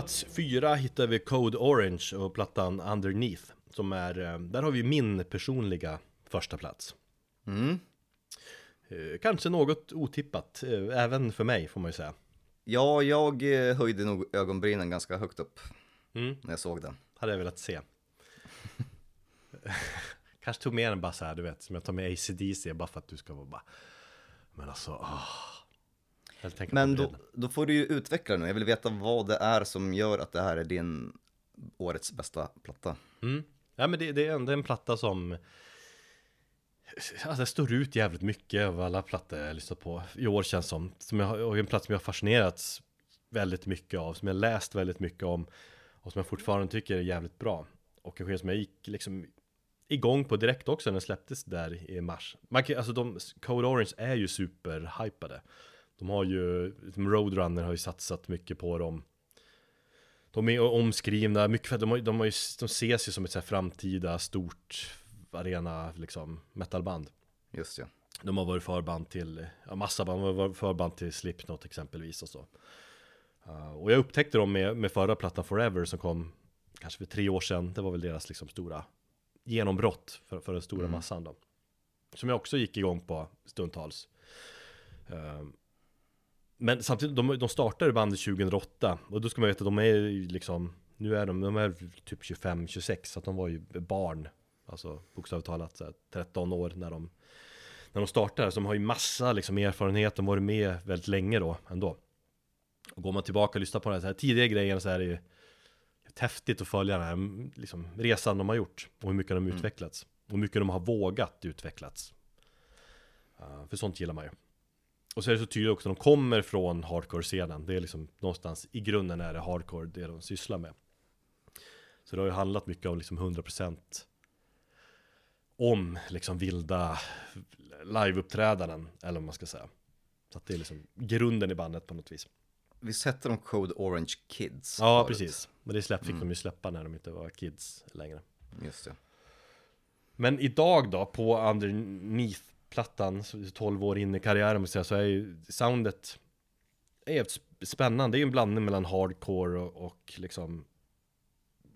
Plats fyra hittar vi Code Orange och plattan Underneath. Som är, eh, där har vi min personliga första plats. Mm. Eh, Kanske något otippat, eh, även för mig får man ju säga. Ja, jag höjde nog ögonbrynen ganska högt upp Mm. när jag såg den. Hade jag velat se. *laughs* Kanske tog med den bara så här, du vet, som jag tar med ACDC bara för att du ska vara bara Men alltså, åh. Men då, då får du ju utveckla nu. Jag vill veta vad det är som gör att det här är din årets bästa platta. Mm. Ja men det, det, är är en platta som Alltså det står ut jävligt mycket av alla plattor jag lyssnat på i år känns som. som jag, och en platta som jag har fascinerats väldigt mycket av, som jag läst väldigt mycket om och som jag fortfarande tycker är jävligt bra. Och skiva som jag gick liksom igång på direkt också när den släpptes där i mars. Man kan, alltså de, Code Orange är ju superhypade. De har ju, som Roadrunner har ju satsat mycket på dem. De är omskrivna, mycket för, de, har, de, har ju, de ses ju som ett så här framtida stort arena liksom metalband. Just ja. De har varit förband till, ja massa band, de har varit förband till Slipknot exempelvis och så. Uh, och jag upptäckte dem med, med förra plattan Forever som kom kanske för tre år sedan. Det var väl deras liksom stora genombrott för, för den stora Mm. massan då. Som jag också gick igång på stundtals. Uh, men samtidigt, de, de startade bandet 2008 och då ska man veta att de är ju liksom Nu är de, de är typ 25-26 så att de var ju barn. Alltså bokstavligt talat så här, 13 år när de När de startade, så de har ju massa liksom erfarenhet, de har varit med väldigt länge då ändå. Och går man tillbaka och lyssnar på den här tidiga grejen så är det ju häftigt att följa den här liksom, resan de har gjort. Och hur mycket de har utvecklats. Och hur mycket de har vågat utvecklats. Uh, för sånt gillar man ju. Och så är det så tydligt också, de kommer från hardcore-scenen. Det är liksom någonstans i grunden är det hardcore det de sysslar med. Så det har ju handlat mycket om liksom 100% om liksom vilda liveuppträdanden, eller vad man ska säga. Så att det är liksom grunden i bandet på något vis. Visst hette de Code Orange Kids? Ja, förut? precis. Men det släpp, fick de ju släppa när de inte var kids längre. Just det. Men idag då, på Underneath-plattan, så 12 år in i karriären måste jag säga, så är ju soundet är spännande. Det är ju en blandning mellan hardcore och, och liksom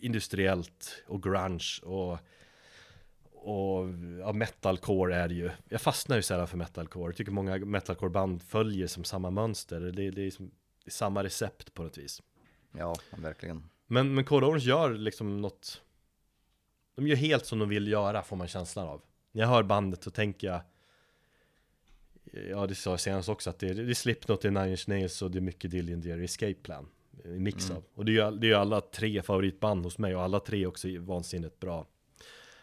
industriellt och grunge och och ja, metalcore är det ju. Jag fastnar ju sällan för metalcore. Jag tycker många metalcore-band följer som samma mönster. Det, det är som det är samma recept på något vis. Ja, verkligen. Men, men Code Orange gör liksom något De gör helt som de vill göra får man känslan av När jag hör bandet så tänker jag Ja det sa jag senast också att det är, det är Slipknot, det är Nine Inch Nails och det är mycket Dillian Dear Escape Plan En mix av Och det är ju det är alla tre favoritband hos mig och alla tre också vansinnigt bra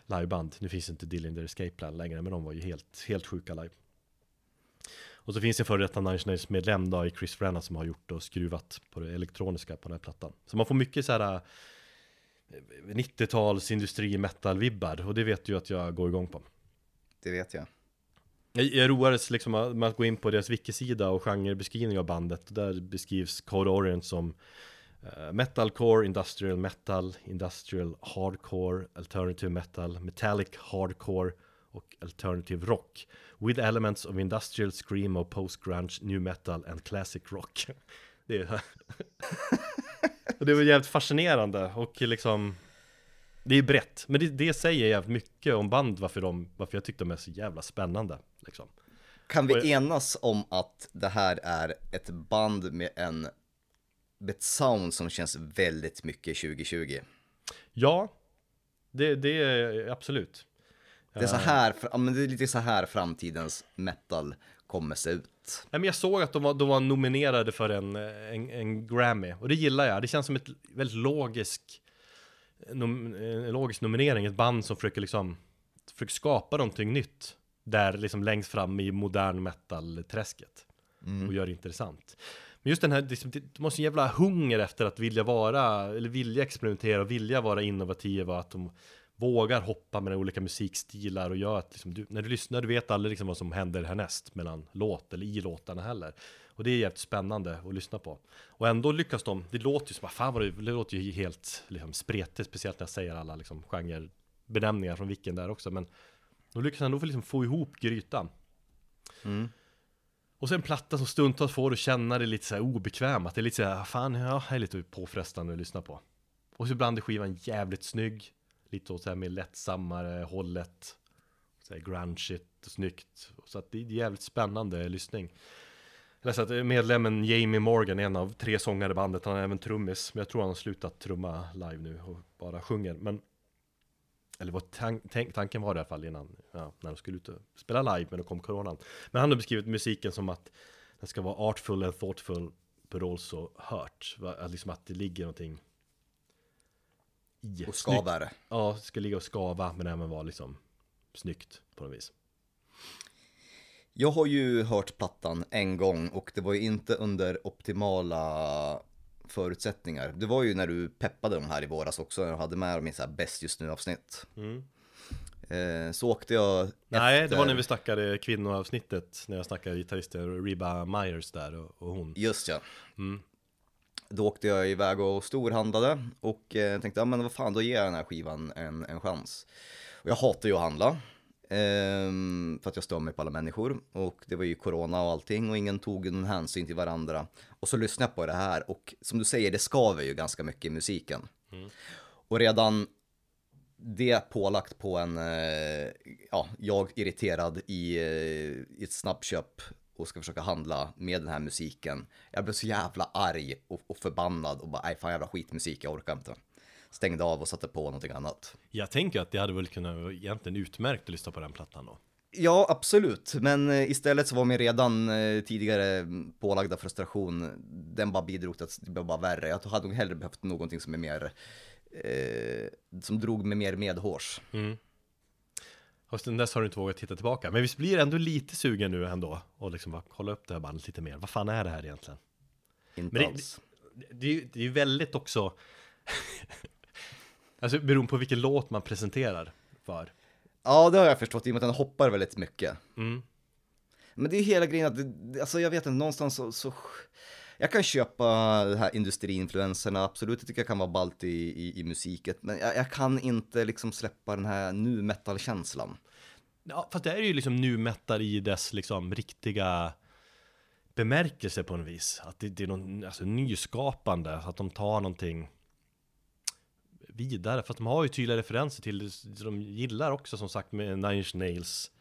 Liveband Nu finns inte Dillian Dear Escape Plan längre men de var ju helt, helt sjuka live och så finns det en före detta Nine Inch Nails medlem då i Chris Frenna som har gjort och skruvat på det elektroniska på den här plattan. Så man får mycket så här eh, 90-tals industri metal-vibbar och det vet du ju att jag går igång på. Det vet jag. Jag, jag roades liksom med att gå in på deras wiki-sida och genrebeskrivning av bandet. Där beskrivs Code Orient som eh, metalcore, industrial metal, industrial hardcore, alternative metal, metallic hardcore och alternative rock. With elements of industrial screamo, post-grunge, new metal and classic rock. *laughs* Det är, *laughs* det var jävligt fascinerande och liksom det är brett, men det, det säger jävligt mycket om band varför, de, varför jag tyckte de är så jävla spännande liksom. Kan vi enas om att det här är ett band med en med ett sound som känns väldigt mycket 2020? Ja, det, det är absolut Det är så här, ja, men det är lite så här framtidens metal kommer se ut. Nej, men jag såg att de var, de var nominerade för en, en, en Grammy och det gillar jag. Det känns som ett väldigt logisk, nom, en logisk nominering. Ett band som försöker liksom försöker skapa någonting nytt. Där liksom längst fram i modern metal-träsket. Och gör det intressant. Men just den här, liksom, de har så jävla hunger efter att vilja vara, eller vilja experimentera och vilja vara innovativa. Att de vågar hoppa mellan olika musikstilar och gör att liksom, du, när du lyssnar, du vet aldrig liksom vad som händer härnäst mellan låt eller i låtarna heller. Och det är jävligt spännande att lyssna på. Och ändå lyckas de, det låter ju som, fan vad det, det låter ju helt liksom, spretigt, speciellt när jag säger alla liksom, genrebenämningar från vilken där också. Men de lyckas ändå liksom, få ihop grytan. Och sen platta som stundtals får du känna dig lite så här obekväm, att det är lite så här, fan, ja, det är lite påfrestande att lyssna på. Och så ibland är skivan jävligt snygg, lite åt så här mer lättsammare hållet, så här grungigt och snyggt. Så att det är jävligt spännande lyssning. Jag läste att medlemmen Jamie Morgan är en av tre sångare i bandet, han är även trummis, men jag tror han har slutat trumma live nu och bara sjunger. Men eller vad tan tanken var det i alla fall innan, ja, när de skulle ut och spela live, men då kom coronan. Men han har beskrivit musiken som att den ska vara artful and thoughtful, but also hurt. Liksom att det ligger någonting i. Och Snyggt. skavar. Ja, det ska ligga och skava, men även vara liksom snyggt på något vis. Jag har ju hört plattan en gång och det var ju inte under optimala förutsättningar. Det var ju när du peppade dem här i våras också, jag hade med dem i så här bäst just nu avsnitt. Eh, så åkte jag Nej, efter- det var när vi snackade kvinnoavsnittet, när jag snackade gitarristen Reba Myers där och, och hon. Just ja. Mm. Då åkte jag iväg och storhandlade och eh, tänkte, ja men vad fan, då ger jag den här skivan en, en chans. Och jag hatar ju att handla. ehm, för att jag stör mig på alla människor. Och det var ju corona och allting och ingen tog någon hänsyn till varandra. Och så lyssnade jag på det här och som du säger, det skaver ju ganska mycket i musiken. Och redan det pålagt på en, eh, ja, jag irriterad i, eh, i ett snabbköp och ska försöka handla med den här musiken. Jag blev så jävla arg och, och förbannad och bara, nej fan jävla skitmusik, jag orkar inte. Stängde av och satte på någonting annat. Jag tänker att det hade väl kunnat egentligen utmärkt att lyssna på den plattan då. Ja, absolut. Men eh, istället så var min redan eh, tidigare pålagda frustration, den bara bidrog till att det blev bara värre. Jag hade nog hellre behövt någonting som är mer, eh, som drog mig mer medhårs. Och sen dess har du inte vågat titta tillbaka. Men visst blir ändå lite sugen nu ändå. Och liksom bara kolla upp det här bandet lite mer. Vad fan är det här egentligen? Inte Men det- alls. Det är ju det är ju väldigt också *laughs* Alltså beroende på vilken låt man presenterar för Ja, det har jag förstått i och med att den hoppar väldigt mycket. mm. Men det är ju hela grejen att, det- alltså jag vet inte, någonstans så, så jag kan köpa det här industriinfluenserna, absolut, jag tycker jag kan vara ballt i, i, i musiket, men jag, jag kan inte liksom släppa den här nu metal-känslan. Ja fast det är ju liksom nu metal i dess liksom riktiga bemärkelse på något vis. Att det, det är någon alltså, nyskapande, att de tar någonting vidare. För att de har ju tydliga referenser till det de gillar också som sagt med Nine Inch Nails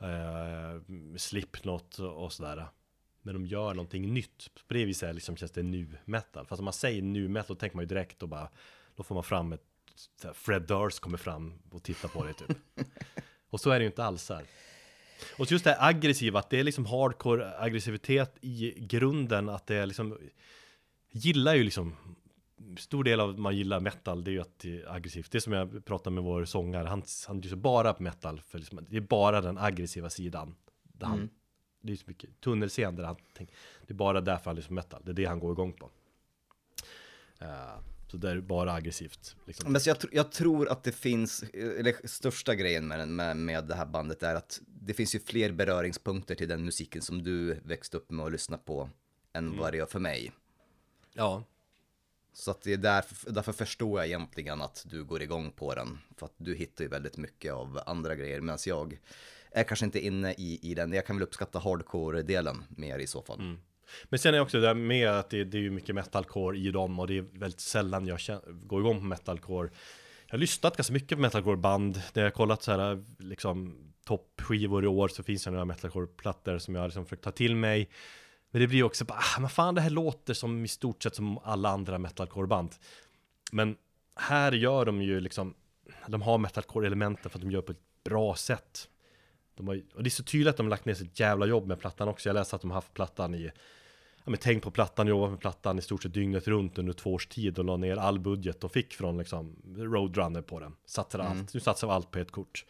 eh, Slipknot och och sådär. Men de gör någonting nytt. På det viset liksom känns det nu metal. Fast om man säger nu metal då tänker man ju direkt och bara Då får man fram ett Fred Durst kommer fram och tittar på det typ. *laughs* Och så är det ju inte alls här. Och så just det här aggressiva, att det är liksom hardcore aggressivitet i grunden Att det är liksom Gillar ju liksom Stor del av att man gillar metal, det är ju att det är aggressivt. Det är som jag pratade med vår sångare, han, han lyssnar bara på metal för liksom, Det är bara den aggressiva sidan där han, Det är så mycket tunnelseende där han tänker Det är bara därför han lyssnar metal, det är det han går igång på Eh, Så det är bara aggressivt liksom. Men jag, jag tror att det finns, eller största grejen med, med, med det här bandet är att det finns ju fler beröringspunkter till den musiken som du växte upp med och lyssnade på än vad det gör för mig. Ja, Så att det är därför, därför förstår jag egentligen att du går igång på den. För att du hittar ju väldigt mycket av andra grejer medan jag är kanske inte inne i, i den. Jag kan väl uppskatta hardcore-delen mer i så fall. Mm. Men sen är också det där med att det, det är ju mycket metalcore i dem och det är väldigt sällan jag känner, går igång på metalcore. Jag har lyssnat ganska mycket på metalcore-band. När jag har kollat så här liksom toppskivor i år så finns det några metalcore-plattor som jag liksom försökt ta till mig. Men det blir också bara, ah, men fan det här låter som i stort sett som alla andra metalcore-band. Men här gör de ju liksom, de har metalcore-elementen för att de gör på ett bra sätt. De har, och det är så tydligt att de har lagt ner sitt jävla jobb med plattan också. Jag läste att de har haft plattan i Ja men tänk på plattan, jobbat med plattan i stort sett dygnet runt under två års tid och la ner all budget och fick från liksom Roadrunner på den. Satsade allt, nu satsar vi allt på ett kort.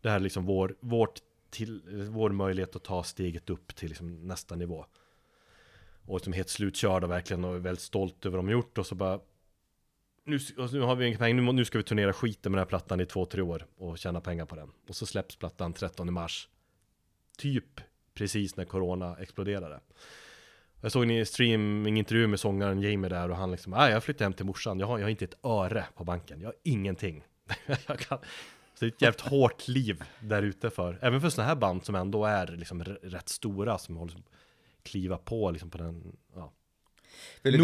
Det här är liksom vår, vårt till, vår möjlighet att ta steget upp till liksom nästa nivå. Och som helt slutkörda verkligen och är väldigt stolt över vad de gjort och så bara nu, och nu har vi inga pengar, nu, nu ska vi turnera skiten med den här plattan i två, tre år och tjäna pengar på den. Och så släpps plattan 13 mars. Typ precis när corona exploderade. Jag såg en streamingintervju med sångaren Jamie där och han liksom, nej jag flyttade hem till morsan, jag har, jag har inte ett öre på banken, jag har ingenting. *laughs* jag kan, så det är ett jävligt hårt liv där ute för, även för sådana här band som ändå är liksom rätt stora, som håller kliva på liksom på den, ja,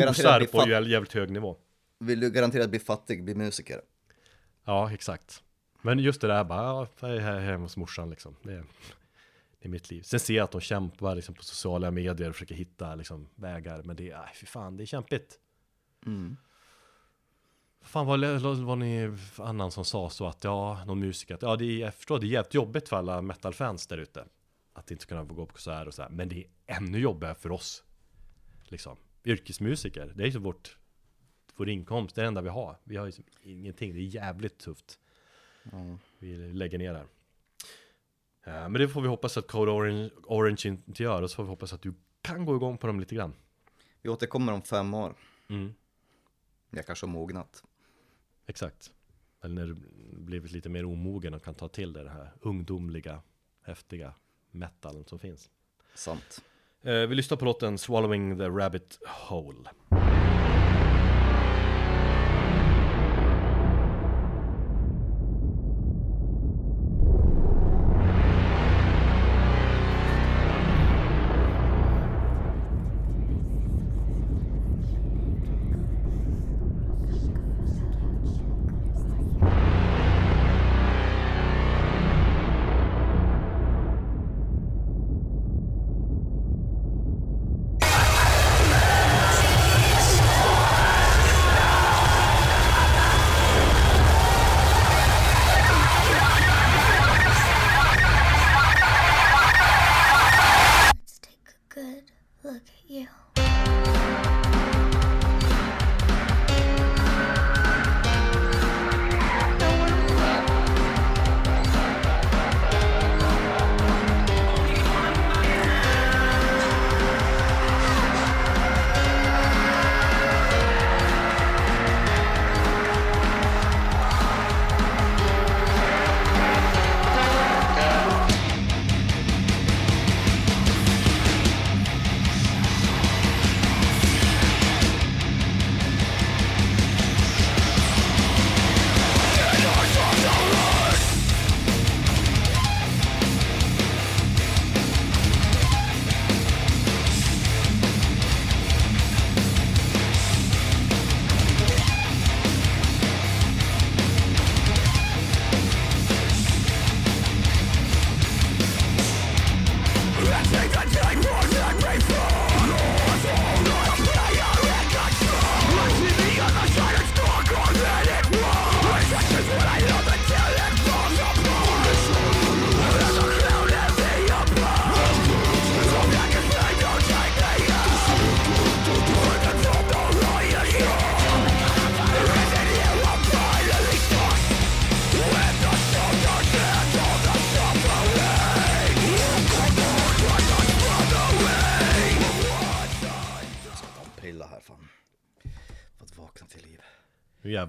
nosar på fat- jä- jävligt hög nivå. Vill du garanterat bli fattig, bli musiker? Ja, exakt. Men just det där bara, ja, jag är här hemma hos morsan liksom. Det är, det är mitt liv. Sen ser jag att de kämpar liksom, på sociala medier och försöker hitta liksom, vägar. Men det är, fy fan, det är kämpigt. Mm. Fan var det var ni annan som sa så att ja, någon musiker, att ja, det är, jag förstår, det är jävligt jobbigt för alla metalfans där ute. Att inte kunna få gå på konsert och så här. Men det är ännu jobbigare för oss. Liksom. Yrkesmusiker, det är ju vårt, vår inkomst, det är det enda vi har. Vi har liksom ingenting, det är jävligt tufft. Vi lägger ner där. Ja, men det får vi hoppas att Code Orange, Orange inte gör. Och så får vi hoppas att du kan gå igång på dem lite grann. Vi återkommer om fem år. Mm. Jag kanske har mognat. Exakt. Eller när du blivit lite mer omogen och kan ta till dig det här ungdomliga, häftiga metalen som finns. Sant. Eh, vi lyssnar på låten Swallowing the Rabbit Hole.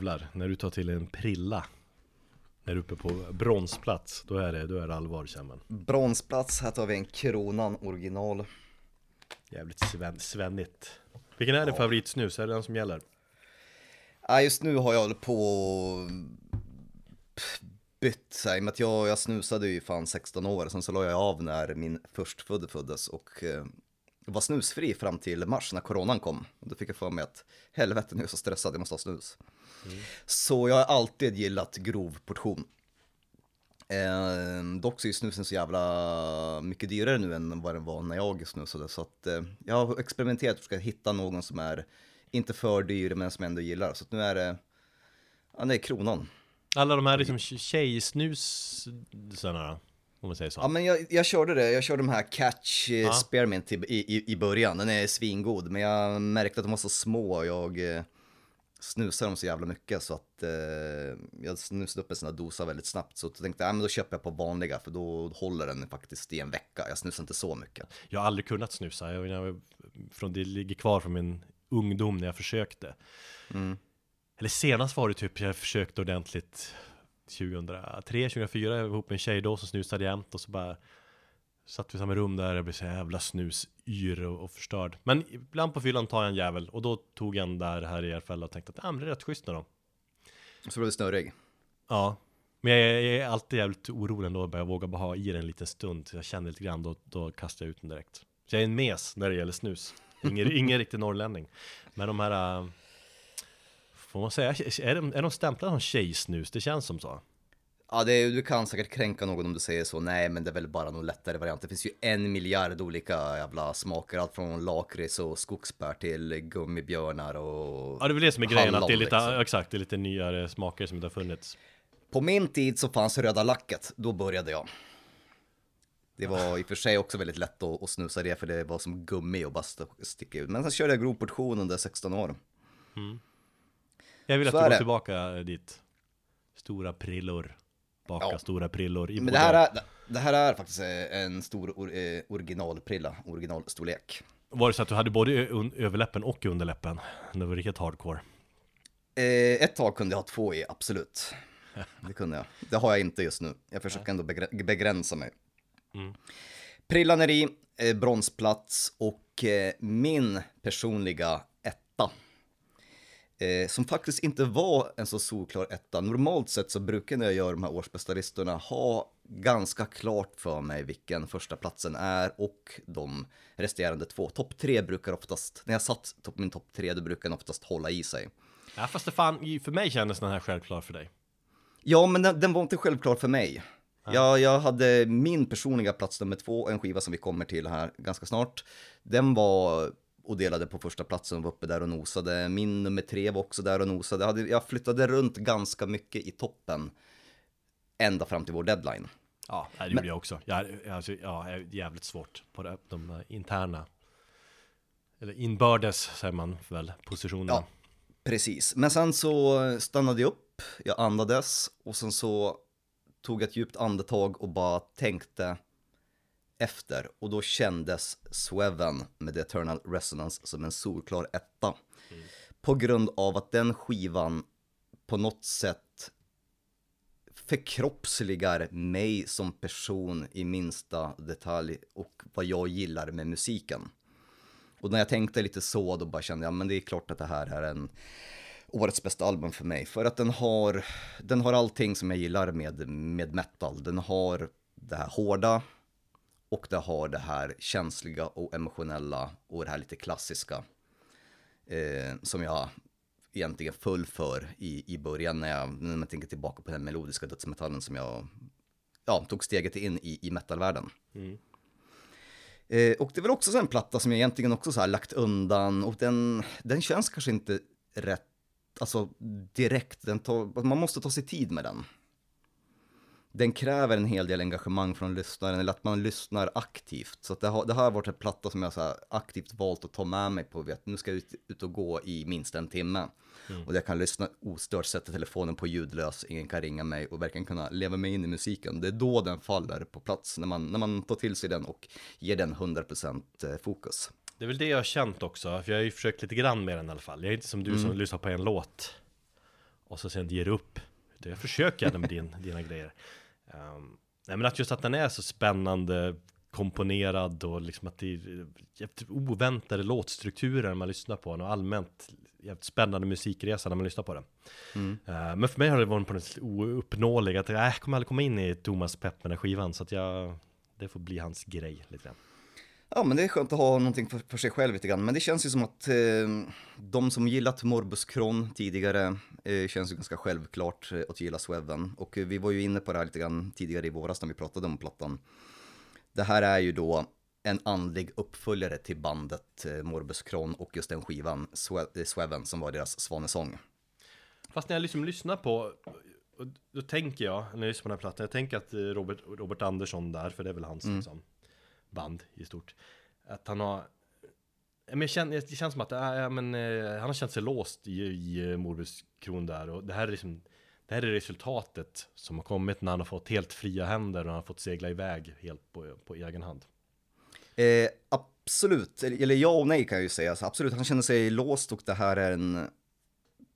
Jävlar, när du tar till en prilla När du är uppe på bronsplats Då är det, då är det allvar känner man Bronsplats, här tar vi en Kronan original. Jävligt sven, svennigt Vilken är din favoritsnus? Är det den som gäller? Ja, just nu har jag hållit på och bytt sig, i och med att jag, jag snusade ju fan 16 år, sen så la jag av när min förstfödde föddes och eh, var snusfri fram till mars när coronan kom. Och då fick jag för mig att helvete nu är jag så stressad, jag måste ha snus. Så jag har alltid gillat grov portion. Eh, dock så är snusen så jävla mycket dyrare nu än vad den var när jag snusade. Så att eh, jag har experimenterat och ska hitta någon som är inte för dyr men som jag ändå gillar. Så att nu är det, ja det är kronan. Alla de här liksom tjejsnus sådana då, Om man säger så Ja men jag, jag körde det, jag körde de här Catch eh, Ja. Spearmint i, i, i början. Den är svingod men jag märkte att de var så små och jag snusade dem så jävla mycket så att eh, jag snusade upp en sån här dosa väldigt snabbt. Så tänkte jag, men då köper jag på vanliga för då håller den faktiskt i en vecka. Jag snusar inte så mycket. Jag har aldrig kunnat snusa, jag, jag, från, det ligger kvar från min ungdom när jag försökte Eller senast var det typ jag försökte ordentligt 2003, 2004, jag var ihop med en tjej då som snusade jämt och så bara Satt vi i samma rum där, jag blev så jävla snusyr och, och förstörd. Men ibland på fyllan tar jag en jävel och då tog jag en där här i Järfälla och tänkte att ah, men det är rätt schysst nu då. Så blev det snurrig. Ja. Men jag är, jag är alltid jävligt orolig ändå, jag vågar bara ha i den en liten stund. Så jag känner lite grann, då, då kastar jag ut den direkt. Så jag är en mes när det gäller snus. Ingen, *laughs* ingen riktig norrlänning. Men de här äh, Får man säga, är de, är de stämplade som tjejsnus? Det känns som så Ja, det du kan säkert kränka någon om du säger så. Nej, men det är väl bara någon lättare variant. Det finns ju en miljard olika jävla smaker. Allt från lakrits och skogsbär till gummibjörnar och Ja det är väl det som är grejen, att det är lite, hallon, liksom. exakt, det är lite nyare smaker som inte har funnits På min tid så fanns röda lacket. Då började jag. Det var i och för sig också väldigt lätt att, att snusa det för det var som gummi och bara st- sticka ut. Men sen körde jag grov portion under 16 år. Jag vill att Så du är går det. tillbaka dit Stora prillor Baka Ja. stora prillor i Men det här är, det här är faktiskt eh, en stor or, eh, originalprilla, originalstorlek. Var det så att du hade både överläppen och underläppen? Det var riktigt hardcore Eh, ett tag kunde jag ha två i, absolut. *laughs* Det kunde jag. Det har jag inte just nu. Jag försöker ändå begränsa mig. Prillan är i, eh, bronsplats och eh, min personliga etta. Eh, som faktiskt inte var en så solklar etta. Normalt sett så brukar när jag gör de här årsbästa-listorna ha ganska klart för mig vilken första platsen är och de resterande två. Topp tre brukar oftast, när jag satt topp, min topp tre, då brukar den oftast hålla i sig. Ja fast det fan, för mig kändes den här självklar för dig Ja, men den, den var inte självklar för mig. Jag, jag hade min personliga plats nummer två, en skiva som vi kommer till här ganska snart. Den var och delade på första platsen och var uppe där och nosade. Min nummer tre var också där och nosade. Jag, flyttade runt ganska mycket i toppen ända fram till vår deadline. Ja, det gjorde jag också. Jag, alltså, ja, jag är jävligt svårt på det, de interna Eller inbördes säger man väl, positionerna. Ja, precis. Men sen så stannade jag upp, jag andades och sen så tog jag ett djupt andetag och bara tänkte efter. Och då kändes Sweven med The Eternal Resonance som en solklar etta. På grund av att den skivan på något sätt förkroppsligar mig som person i minsta detalj och vad jag gillar med musiken. Och när jag tänkte lite så, då bara kände jag, men det är klart att det här är en årets bästa album för mig. För att den har, den har allting som jag gillar med, med metal. Den har det här hårda och det har det här känsliga och emotionella och det här lite klassiska. Eh, som jag egentligen föll för i, i början när jag, när man tänker tillbaka på den melodiska dödsmetallen som jag ja, tog steget in i, i metalvärlden. Eh, och det är väl också så en platta som jag egentligen också så här lagt undan och den, den känns kanske inte rätt, alltså direkt, den tar, man måste ta sig tid med den. Den kräver en hel del engagemang från lyssnaren, eller att man lyssnar aktivt. Så det, har, det här har varit en platta som jag så aktivt valt att ta med mig på, vet, nu ska jag ut, ut och gå i minst en timme. Och jag kan lyssna ostört, sätta telefonen på ljudlös, ingen kan ringa mig och verkligen kunna leva mig in i musiken. Det är då den faller på plats, när man, när man tar till sig den och ger den 100% fokus. Det är väl det jag har känt också, för jag har ju försökt lite grann med den i alla fall. Jag är inte som du som lyssnar på en låt och så sen ger upp. Jag försöker gärna med din, dina grejer. Um, nej men att just att den är så spännande komponerad och liksom att det är jävligt oväntade låtstrukturer när man lyssnar på den och allmänt jävligt spännande musikresa när man lyssnar på den. Eh, men för mig har det varit på något sätt ouppnåelig att jag kommer aldrig komma in i Thomas Pepp med den här skivan så att jag det får bli hans grej lite grann. Ja, men det är skönt att ha någonting för, för sig själv lite grann. Men det känns ju som att eh, de som gillat Morbus Kron tidigare eh, känns ju ganska självklart eh, att gilla Sweven. Och eh, vi var ju inne på det här lite grann tidigare i våras när vi pratade om plattan. Det här är ju då en andlig uppföljare till bandet eh, Morbus Kron och just den skivan Swe- eh, Sweven som var deras svanesång. Fast när jag liksom lyssnar på då tänker jag, när jag lyssnar på den här plattan, jag tänker att Robert, Robert Andersson där, för det är väl hans liksom, band i stort, att han har men jag känner, det känns som att äh, men, äh, han har känt sig låst i, i eh, Morbus Kron där och det här är liksom det här är resultatet som har kommit när han har fått helt fria händer och han har fått segla iväg helt på, på egen hand. Eh, absolut, eller eller ja och nej kan jag ju säga. Så absolut, han känner sig låst och det här är en...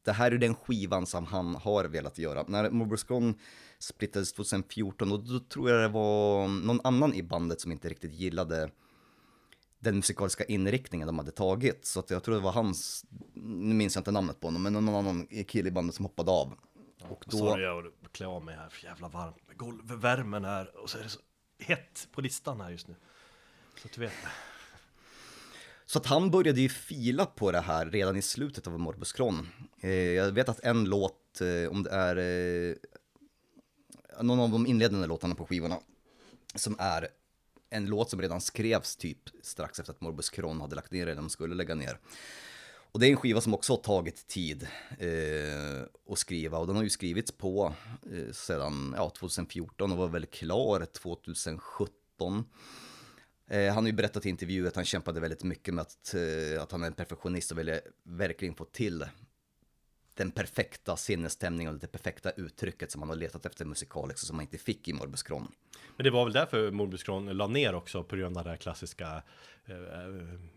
Det här är den skivan som han har velat göra. När Morbus Kron splittades 2014, och då tror jag det var någon annan i bandet som inte riktigt gillade den musikaliska inriktningen de hade tagit. Så att jag tror det var hans, nu minns jag inte namnet på honom, men någon annan kille i bandet som hoppade av. Och då... Sorry, jag klä av mig här, för jävla varmt. Golvvärmen här, och så är det så hett på listan här just nu. Så att du vet. Så att han började ju fila på det här redan i slutet av Morbus Kron. Eh, jag vet att en låt, eh, om det är eh, någon av de inledande låtarna på skivorna, som är en låt som redan skrevs typ strax efter att Morbus Kron hade lagt ner det, eller de skulle lägga ner. Och det är en skiva som också har tagit tid eh, att skriva och den har ju skrivits på eh, sedan ja, 2014 och var väl klar 2017. Eh, han har ju berättat i intervjuer att han kämpade väldigt mycket med att, eh, att han är en perfektionist och ville verkligen få till den perfekta sinnesstämningen och det perfekta uttrycket som han har letat efter musikaliskt och som han inte fick i Morbus Kron. Men det var väl därför Morbus Kron la ner också på grund av det här klassiska eh,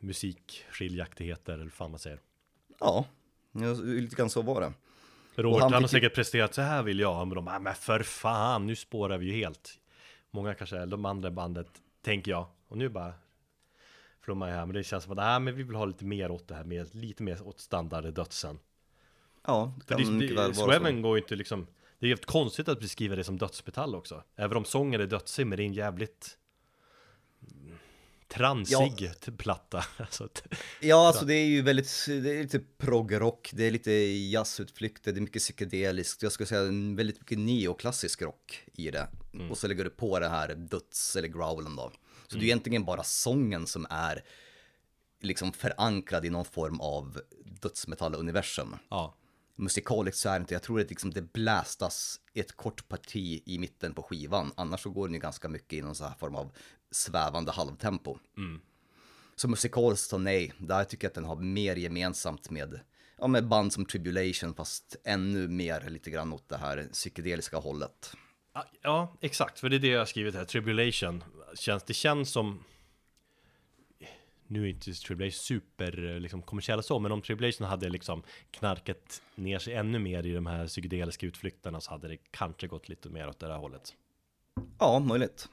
musikskiljaktigheter eller fan man säger. Ja, lite grann så var det. Robert han, han har säkert presterat så här vill jag, men de bara, men för fan, nu spårar vi ju helt. Många kanske, de andra bandet, tänker jag, och nu bara flummar jag här, men det känns som att, nej men vi vill ha lite mer åt det här, med, lite mer åt standard dödsen. Ja, det För kan det, mycket väl vara så. Går ju inte liksom, det är ju helt konstigt att beskriva det som dödsmetall också. Även om sången är dödsig, men det är en jävligt mm, transig platta. *laughs* Alltså, Ja, alltså det är ju väldigt, det är lite proggrock, det är lite jazzutflykter, det är mycket psykedeliskt, jag skulle säga väldigt mycket neoklassisk rock i det. Och så lägger du på det här döds eller growlen då. Så det är egentligen bara sången som är liksom förankrad i någon form av dödsmetalluniversum. ja. Musikaliskt så är det inte, jag tror att liksom det blästas ett kort parti i mitten på skivan, annars så går den ju ganska mycket i någon så här form av svävande halvtempo. Så musikaliskt så nej, där tycker jag att den har mer gemensamt med, ja, med band som Tribulation fast ännu mer lite grann åt det här psykedeliska hållet. Ja, Ja, exakt, för det är det jag har skrivit här, Tribulation. Känns, det känns som... Nu är inte Tribulation super eh, liksom, kommersiella så, men om Tribulation hade liksom knarkat ner sig ännu mer i de här psykedeliska utflykterna så hade det kanske gått lite mer åt det här hållet. Ja, möjligt.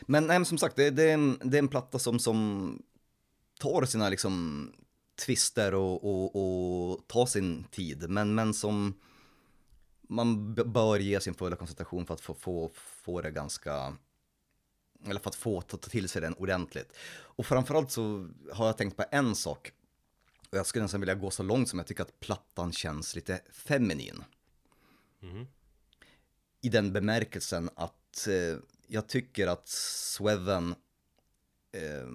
Men, nej, men som sagt, det, det, är en, det är en platta som, som tar sina liksom twister och, och, och tar sin tid, men, men som man bör ge sin fulla koncentration för att få, få, få det ganska, eller för att få ta, ta till sig den ordentligt. Och framförallt så har jag tänkt på en sak, och jag skulle nästan vilja gå så långt som jag tycker att plattan känns lite feminin i den bemärkelsen att eh, jag tycker att Sweven eh,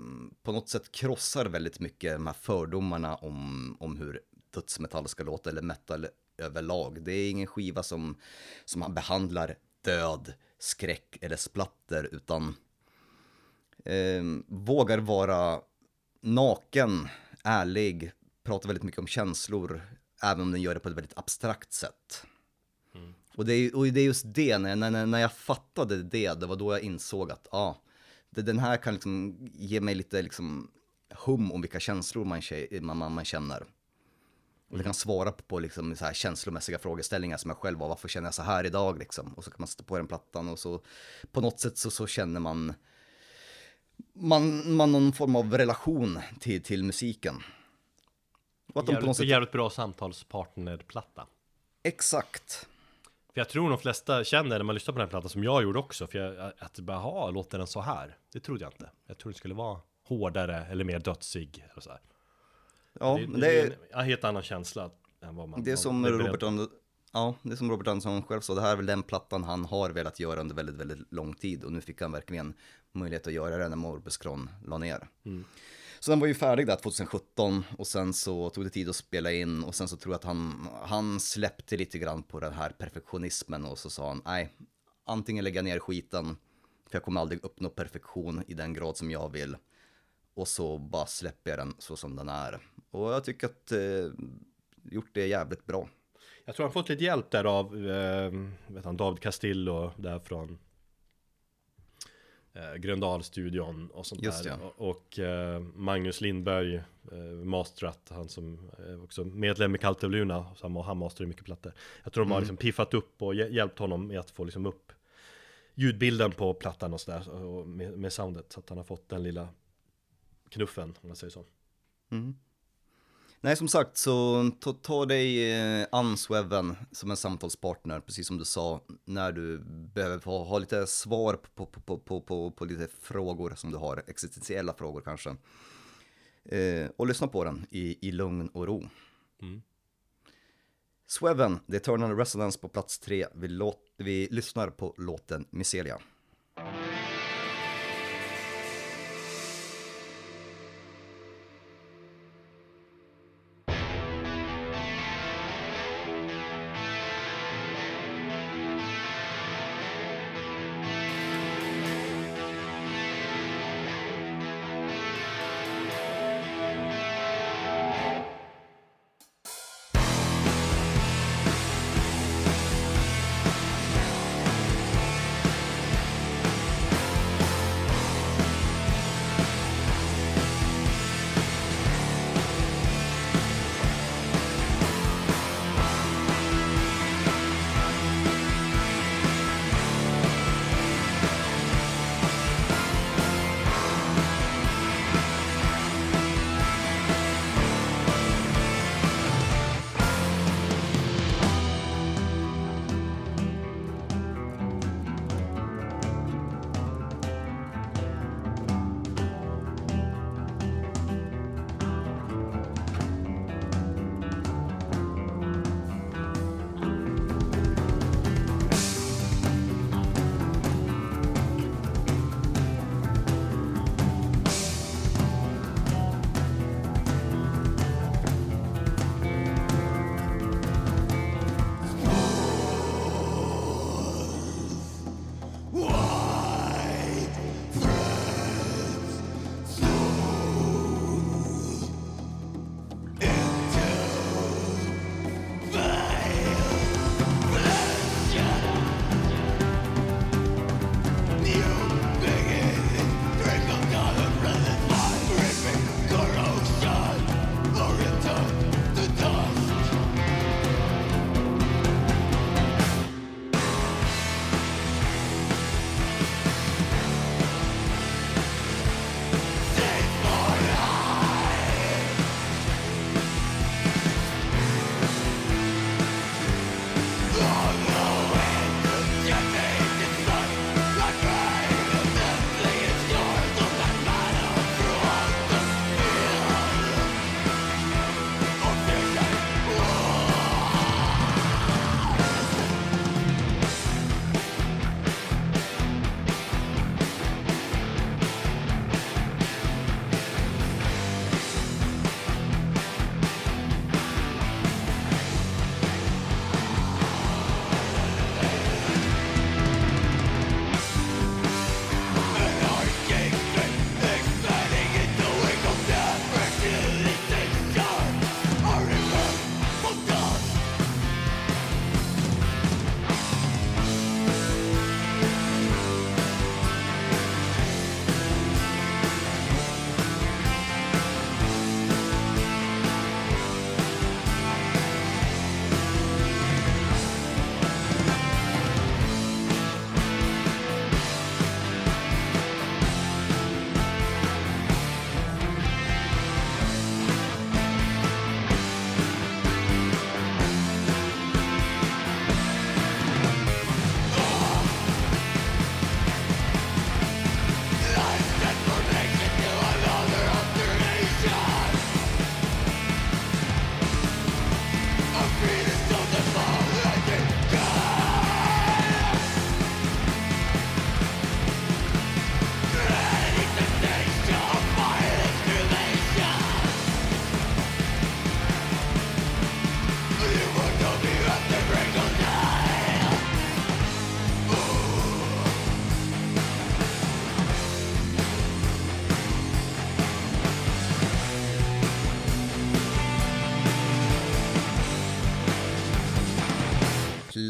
på något sätt krossar väldigt mycket de här fördomarna om, om hur dödsmetall ska låta eller metal överlag. Det är ingen skiva som, som man behandlar död, skräck eller splatter utan eh, vågar vara naken, ärlig, pratar väldigt mycket om känslor, även om den gör det på ett väldigt abstrakt sätt. Och det, är, och det är just det, när, när, när jag fattade det, det var då jag insåg att ah, det, den här kan liksom ge mig lite liksom hum om vilka känslor man, man, man, man känner. Och det kan svara på, liksom så här känslomässiga frågeställningar som jag själv har. Varför känner jag så här idag liksom? Och så kan man sätta på den plattan och så på något sätt så, så känner man, man, man någon form av relation till, till musiken. Och att de Jävligt, sätt, jävligt bra samtalspartnerplatta. exakt. För jag tror de flesta känner när man lyssnar på den här plattan som jag gjorde också, för jag, att bara, "Jaha, låter den så här? Det trodde jag inte. Jag trodde det skulle vara hårdare eller mer dödsig. Eller så här. Ja, det, men det, det är en, helt annan känsla än vad man Det är som Robert, ja, det är som Robert Andersson själv sa, det här är väl den plattan han har velat göra under väldigt, väldigt lång tid och nu fick han verkligen möjlighet att göra det när Morbus Kron la ner. Så den var ju färdig där 2017 och sen så tog det tid att spela in och sen så tror jag att han, han släppte lite grann på den här perfektionismen och så sa han, nej, antingen lägga ner skiten, för jag kommer aldrig uppnå perfektion i den grad som jag vill, och så bara släpper jag den så som den är. Och jag tycker att eh, gjort det jävligt bra. Jag tror han fått lite hjälp där av eh, vet han, David Castillo där från eh, Gröndalstudion och sånt Just där. ja. Och, och eh, Magnus Lindberg, eh, masterat, han som är också medlem i Kaltevluna, så han, han masterar mycket plattor. Jag tror de har liksom piffat upp och hj- hjälpt honom med att få liksom upp ljudbilden på plattan och sådär, med, med soundet. Så att han har fått den lilla knuffen, om man säger så. Nej, som sagt, så ta, ta dig eh, an Sweven som en samtalspartner, precis som du sa, när du behöver få, ha lite svar på, på, på, på, på, lite frågor som du har, existentiella frågor kanske. Eh, och lyssna på den i, i lugn och ro. Sweven, The Eternal Resonance på plats tre. Vi, låt, vi lyssnar på låten Miselia.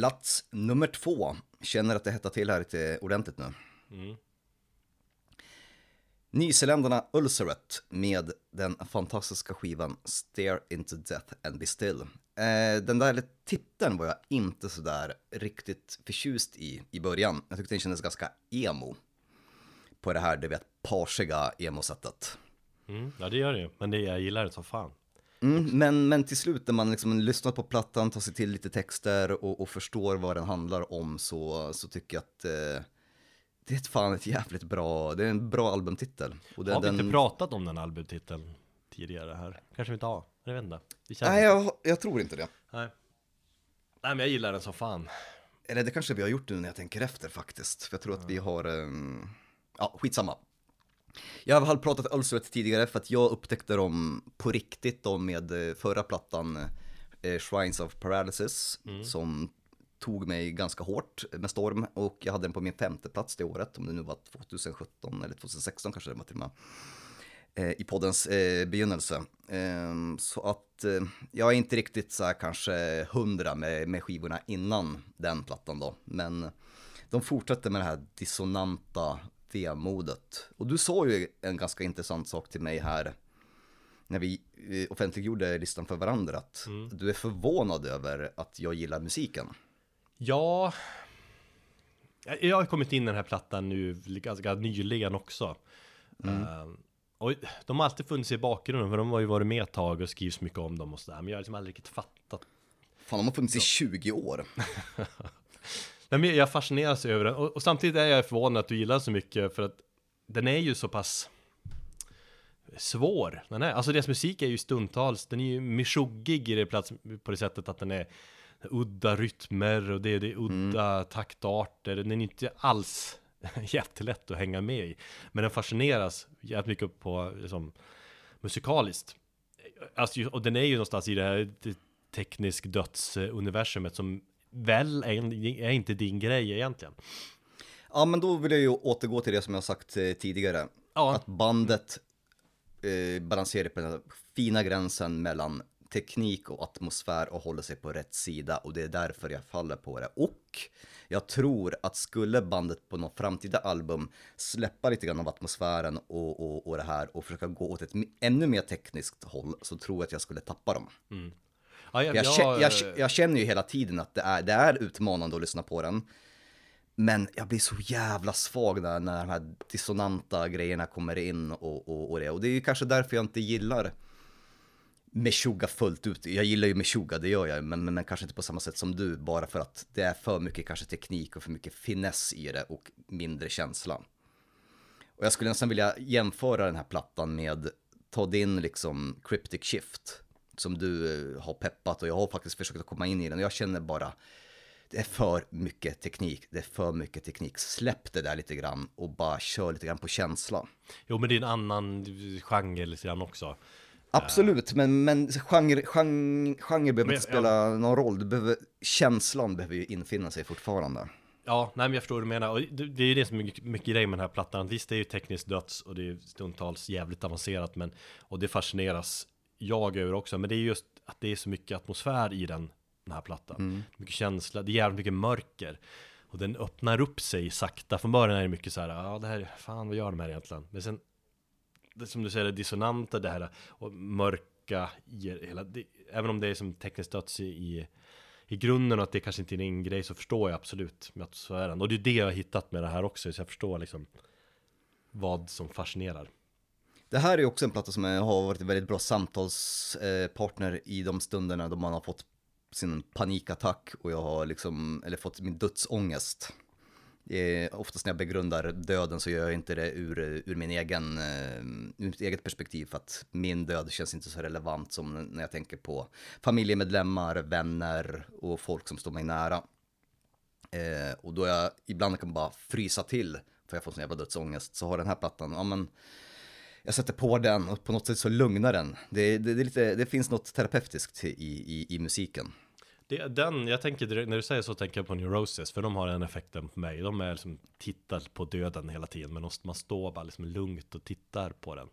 Plats nummer två. Känner att det hettar till här lite ordentligt nu. Mm. Nyzéländarna Ulceret med den fantastiska skivan Stare into Death and Be Still. Eh, den där titeln var jag inte sådär riktigt förtjust i i början. Jag tyckte den kändes ganska emo. På det här, du vet, parsiga emo-sättet. Mm. Ja det gör det ju, men det, jag gillar det som fan. Mm, men, men till slut när man liksom lyssnar på plattan, tar sig till lite texter och, och förstår vad den handlar om så, så tycker jag att eh, det är ett fan ett jävligt bra, det är en bra albumtitel. Och den, har vi den, inte pratat om den albumtiteln tidigare här? Kanske vi inte har, jag vet inte. Det Nej, jag, jag tror inte det. Nej. Nej men jag gillar den som fan. Eller det kanske vi har gjort nu när jag tänker efter faktiskt. För jag tror att vi har, um, ja skitsamma. Jag har pratat Ulceret tidigare för att jag upptäckte dem på riktigt då med eh, förra plattan eh, Shrines of Paralysis som tog mig ganska hårt med storm och jag hade den på min femte plats det året, om det nu var 2017 eller 2016 kanske det var till och med eh, i poddens eh, begynnelse. Ehm, så att jag är inte riktigt så här kanske hundra med, med skivorna innan den plattan då. Men de fortsätter med det här dissonanta vemodet. Och du sa ju en ganska intressant sak till mig här när vi offentliggjorde listan för varandra att du är förvånad över att jag gillar musiken. Ja, jag- har kommit in i den här plattan nu ganska nyligen också. Eh, och de har alltid funnits i bakgrunden, för de har ju varit med ett tag och skrivs mycket om dem och sådär. Men jag har liksom aldrig riktigt fattat. Fan, de har funnits i 20 år. *laughs* Nej, men jag fascineras över den. Och, och samtidigt är jag förvånad att du gillar så mycket, för att den är ju så pass svår. Den är, alltså deras musik är ju stundtals, den är ju mishuggig i det plats, på det sättet att den är udda rytmer och det är, det är udda taktarter. Den är inte alls *laughs* jättelätt att hänga med i. Men den fascineras jävligt mycket på liksom, musikaliskt. Alltså, och den är ju någonstans i det här teknisk dödsuniversumet som väl är, är inte din grej egentligen. Ja, men då vill jag ju återgå till det som jag sagt eh, tidigare. Ja. Att bandet eh, balanserar på den fina gränsen mellan teknik och atmosfär och håller sig på rätt sida och det är därför jag faller på det. Och jag tror att skulle bandet på något framtida album släppa lite grann av atmosfären och, och, och det här och försöka gå åt ett ännu mer tekniskt håll så tror jag att jag skulle tappa dem. Ja, jag, Jag, jag, jag, jag känner ju hela tiden att det är, det är utmanande att lyssna på den. Men jag blir så jävla svag när, när de här dissonanta grejerna kommer in och, och, och det. Och det är ju kanske därför jag inte gillar Meshuggah fullt ut. Jag gillar ju Meshuggah, det gör jag, men, men, men kanske inte på samma sätt som du, bara för att det är för mycket kanske teknik och för mycket finess i det och mindre känsla. Och jag skulle nästan vilja jämföra den här plattan med ta din liksom Cryptic Shift som du eh, har peppat och jag har faktiskt försökt att komma in i den jag känner bara det är för mycket teknik, det är för mycket teknik. Släpp det där lite grann och bara kör lite grann på känsla. Jo men det är en annan genre lite grann också. Absolut, men, men genre, genre, genre behöver Men, inte spela någon roll. Behöver, känslan behöver ju infinna sig fortfarande. Ja, nej men jag förstår vad du menar. Och det, det är ju det som är mycket, mycket grej med den här plattan. Visst, det är ju tekniskt döds och det är stundtals jävligt avancerat. Men, och det fascineras jag över också. Men det är just att det är så mycket atmosfär i den, den här plattan. Mycket känsla, det är jävligt mycket mörker. Och den öppnar upp sig sakta. Från början är det mycket så här, ja det här, fan vad gör de här egentligen? Men sen, det, som du säger, det dissonanta, det här och mörka, hela, det, även om det är som tekniskt döds i, i i grunden och att det kanske inte är din grej så förstår jag absolut med atmosfären. Och det är det jag har hittat med det här också, så jag förstår liksom vad som fascinerar. Det här är också en platta som har varit en väldigt bra samtalspartner eh, i de stunderna då man har fått sin panikattack och jag har liksom, eller fått min dödsångest. Eh, oftast när jag begrundar döden så gör jag inte det ur, eh, ur, min egen, eh, ur mitt eget perspektiv för att min död känns inte så relevant som när jag tänker på familjemedlemmar, vänner och folk som står mig nära. Eh, och då jag ibland kan bara frysa till för jag får sån jävla dödsångest så har den här plattan, ja men jag sätter på den och på något sätt så lugnar den. Det, det, det, lite, det finns något terapeutiskt i, i, i musiken. Det, den, jag tänker direkt, när du säger så tänker jag på Neurosis, för de har den effekten på mig. De är liksom tittar på döden hela tiden, men man står bara liksom lugnt och tittar på den.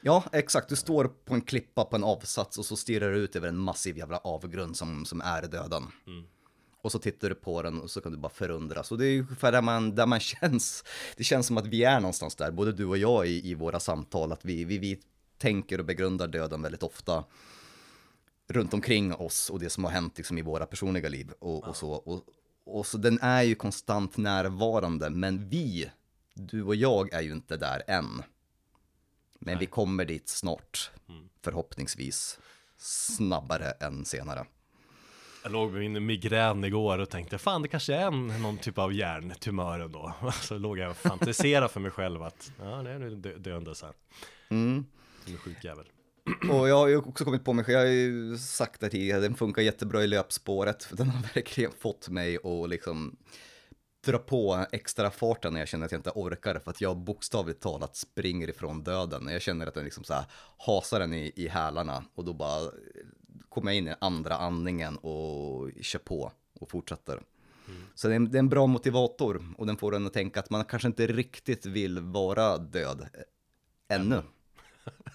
Ja, exakt. Du står på en klippa på en avsats och så stirrar du ut över en massiv jävla avgrund som, som är döden. Och så tittar du på den och så kan du bara förundras. Och det är ungefär där man, där man *laughs* känns. Det känns som att vi är någonstans där, både du och jag i, i våra samtal. Att vi, vi, vi tänker och begrundar döden väldigt ofta runt omkring oss och det som har hänt liksom, i våra personliga liv. Och, och så. Och, och så den är ju konstant närvarande, men vi, du och jag, är ju inte där än. Men vi kommer dit snart, förhoppningsvis snabbare än senare. Jag låg med min migrän igår och tänkte fan det kanske är en, någon typ av hjärntumör ändå. *laughs* Så låg jag och fantiserade för mig själv att ja, det är nu dö döende sen. Mm. En sjuk jävel. *clears throat* Och jag har ju också kommit på mig, jag har ju sagt det tidigare, den funkar jättebra i löpspåret. För den har *laughs* verkligen fått mig att liksom dra på extra farten när jag känner att jag inte orkar. För att jag bokstavligt talat springer ifrån döden. Jag känner att den liksom så här hasar den i, i hälarna. Och då bara kommer jag in i andra andningen och kör på och fortsätter. Så det är, en, det är en bra motivator och den får en att tänka att man kanske inte riktigt vill vara död ännu.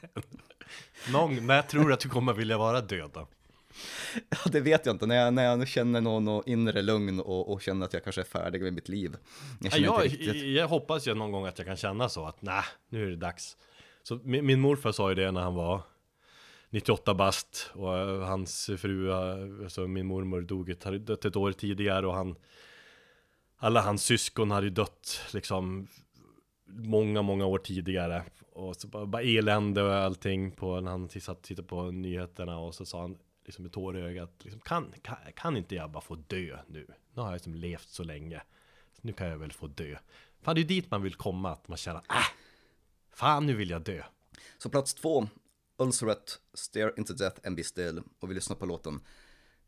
*laughs* Någon, när tror du att du kommer vilja vara död då? *laughs* Ja, det vet jag inte. När jag, när jag känner någon, någon inre lugn och, och känner att jag kanske är färdig med mitt liv. Jag jag, jag hoppas ju någon gång att jag kan känna så att nej, nu är det dags. Så min, min morfar sa ju det när han var 98 bast och eh, hans fru, eh, alltså min mormor dog ett, dött ett år tidigare och han alla hans syskon hade ju dött liksom många, många år tidigare och så bara, bara elände och allting på när han satt och tittade på nyheterna och så sa han liksom med tår i ögat liksom, kan, kan, kan inte jag bara få dö nu? Nu har jag liksom levt så länge nu kan jag väl få dö. Fan det är ju dit man vill komma, att man känner äh, fan nu vill jag dö. Så plats två, Ulcerate, Stare into Death and Be Still. Och vi lyssnar på låten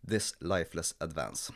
This Lifeless Advance.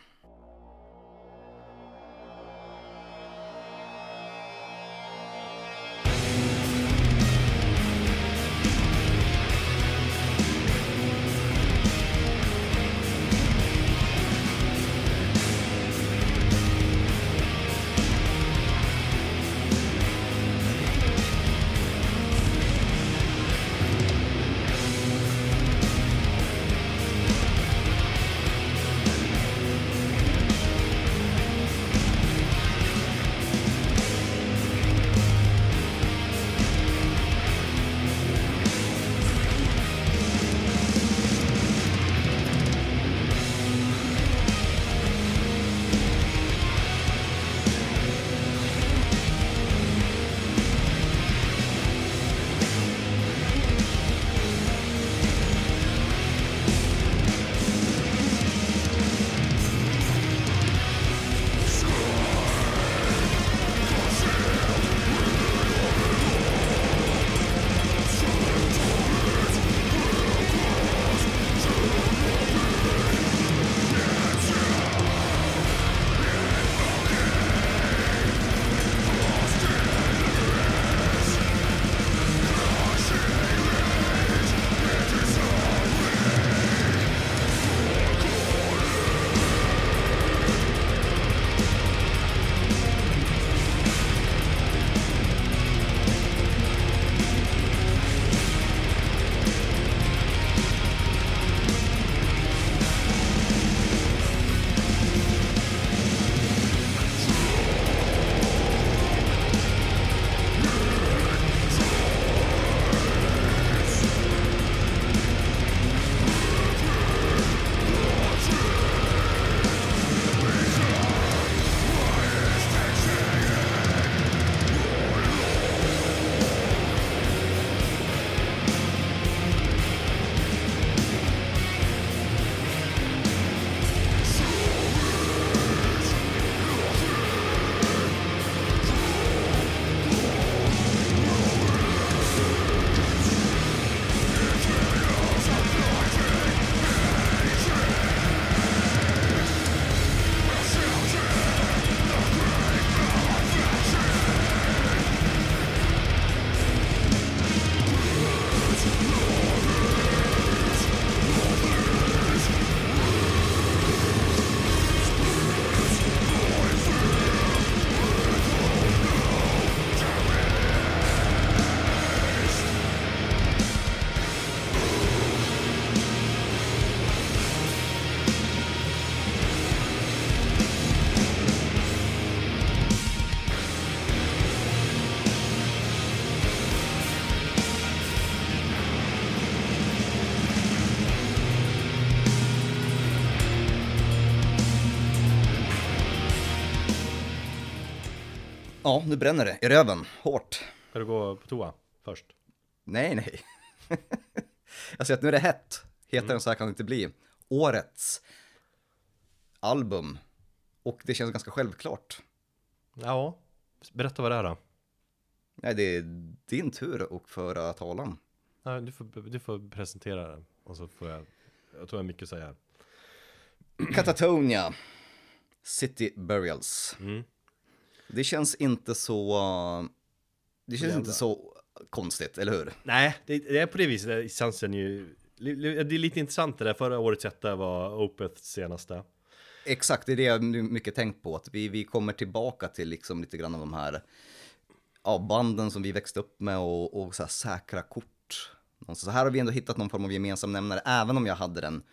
Ja, nu bränner det i röven, hårt. Ska du gå på toa först? Nej, nej. *laughs* jag säger att nu är det hett. Hetare än så här kan det inte bli. Årets album. Och det känns ganska självklart. Ja, berätta vad det är då. Nej, det är din tur att föra talan. Nej, du, får, du får presentera det. Och så får jag, jag tror jag har mycket att säga. Catatonia. City Burials. Mm. Det känns inte så... Det känns inte så konstigt, eller hur? Nej, det, det är på det viset. Den ju... Det är lite intressant det där. Förra årets etta var Opeths senaste. Exakt, det är det jag mycket tänkt på. Att vi, vi kommer tillbaka till liksom lite grann av de här ja, banden som vi växte upp med och, och så här säkra kort. Så här har vi ändå hittat någon form av gemensam nämnare, även om jag hade den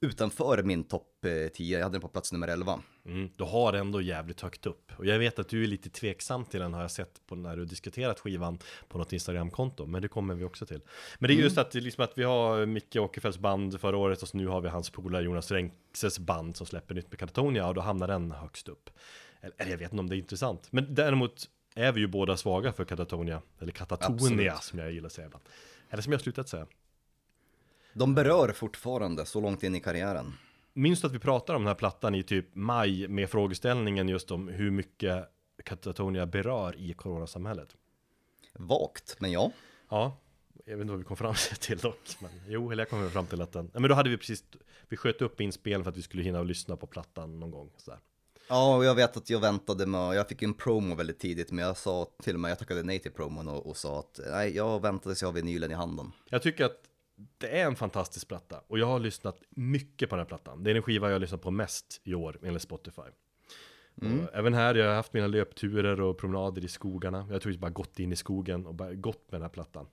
utanför min topp eh, 10. Jag hade den på plats nummer 11. Mm, du har ändå jävligt högt upp. Och jag vet att du är lite tveksam till den har jag sett på när du diskuterat skivan på något Instagramkonto. Men det kommer vi också till. Men det är just att, liksom att vi har Micke Åkerfeldts band förra året och så nu har vi hans polare Jonas Renkses band som släpper nytt med Katatonia och då hamnar den högst upp. Eller eller jag vet inte om det är intressant. Men däremot är vi ju båda svaga för Katatonia. Eller Katatonia Absolut. som jag gillar att säga ibland. Eller som jag har slutat säga. De berör fortfarande så långt in i karriären. Minns du att vi pratade om den här plattan i typ maj med frågeställningen just om hur mycket Katatonia berör i coronasamhället? Vagt, men ja. Ja, jag vet inte vad vi kom fram *laughs* till dock. Men jo, eller jag kom fram till att den... Men då hade vi precis... Vi sköt upp inspelningen för att vi skulle hinna och lyssna på plattan någon gång. Sådär. Ja, och jag vet att jag väntade med, jag fick en promo väldigt tidigt, men jag sa till och med, jag tackade nej till promon och, och sa att nej, jag väntade så jag har vinylen i handen. Jag tycker att det är en fantastisk platta. Och jag har lyssnat mycket på den här plattan. Det är den skiva jag har lyssnat på mest i år enligt Spotify. Och även här, jag har haft mina löpturer och promenader i skogarna. Jag tror jag bara gått in i skogen och bara gått med den här plattan.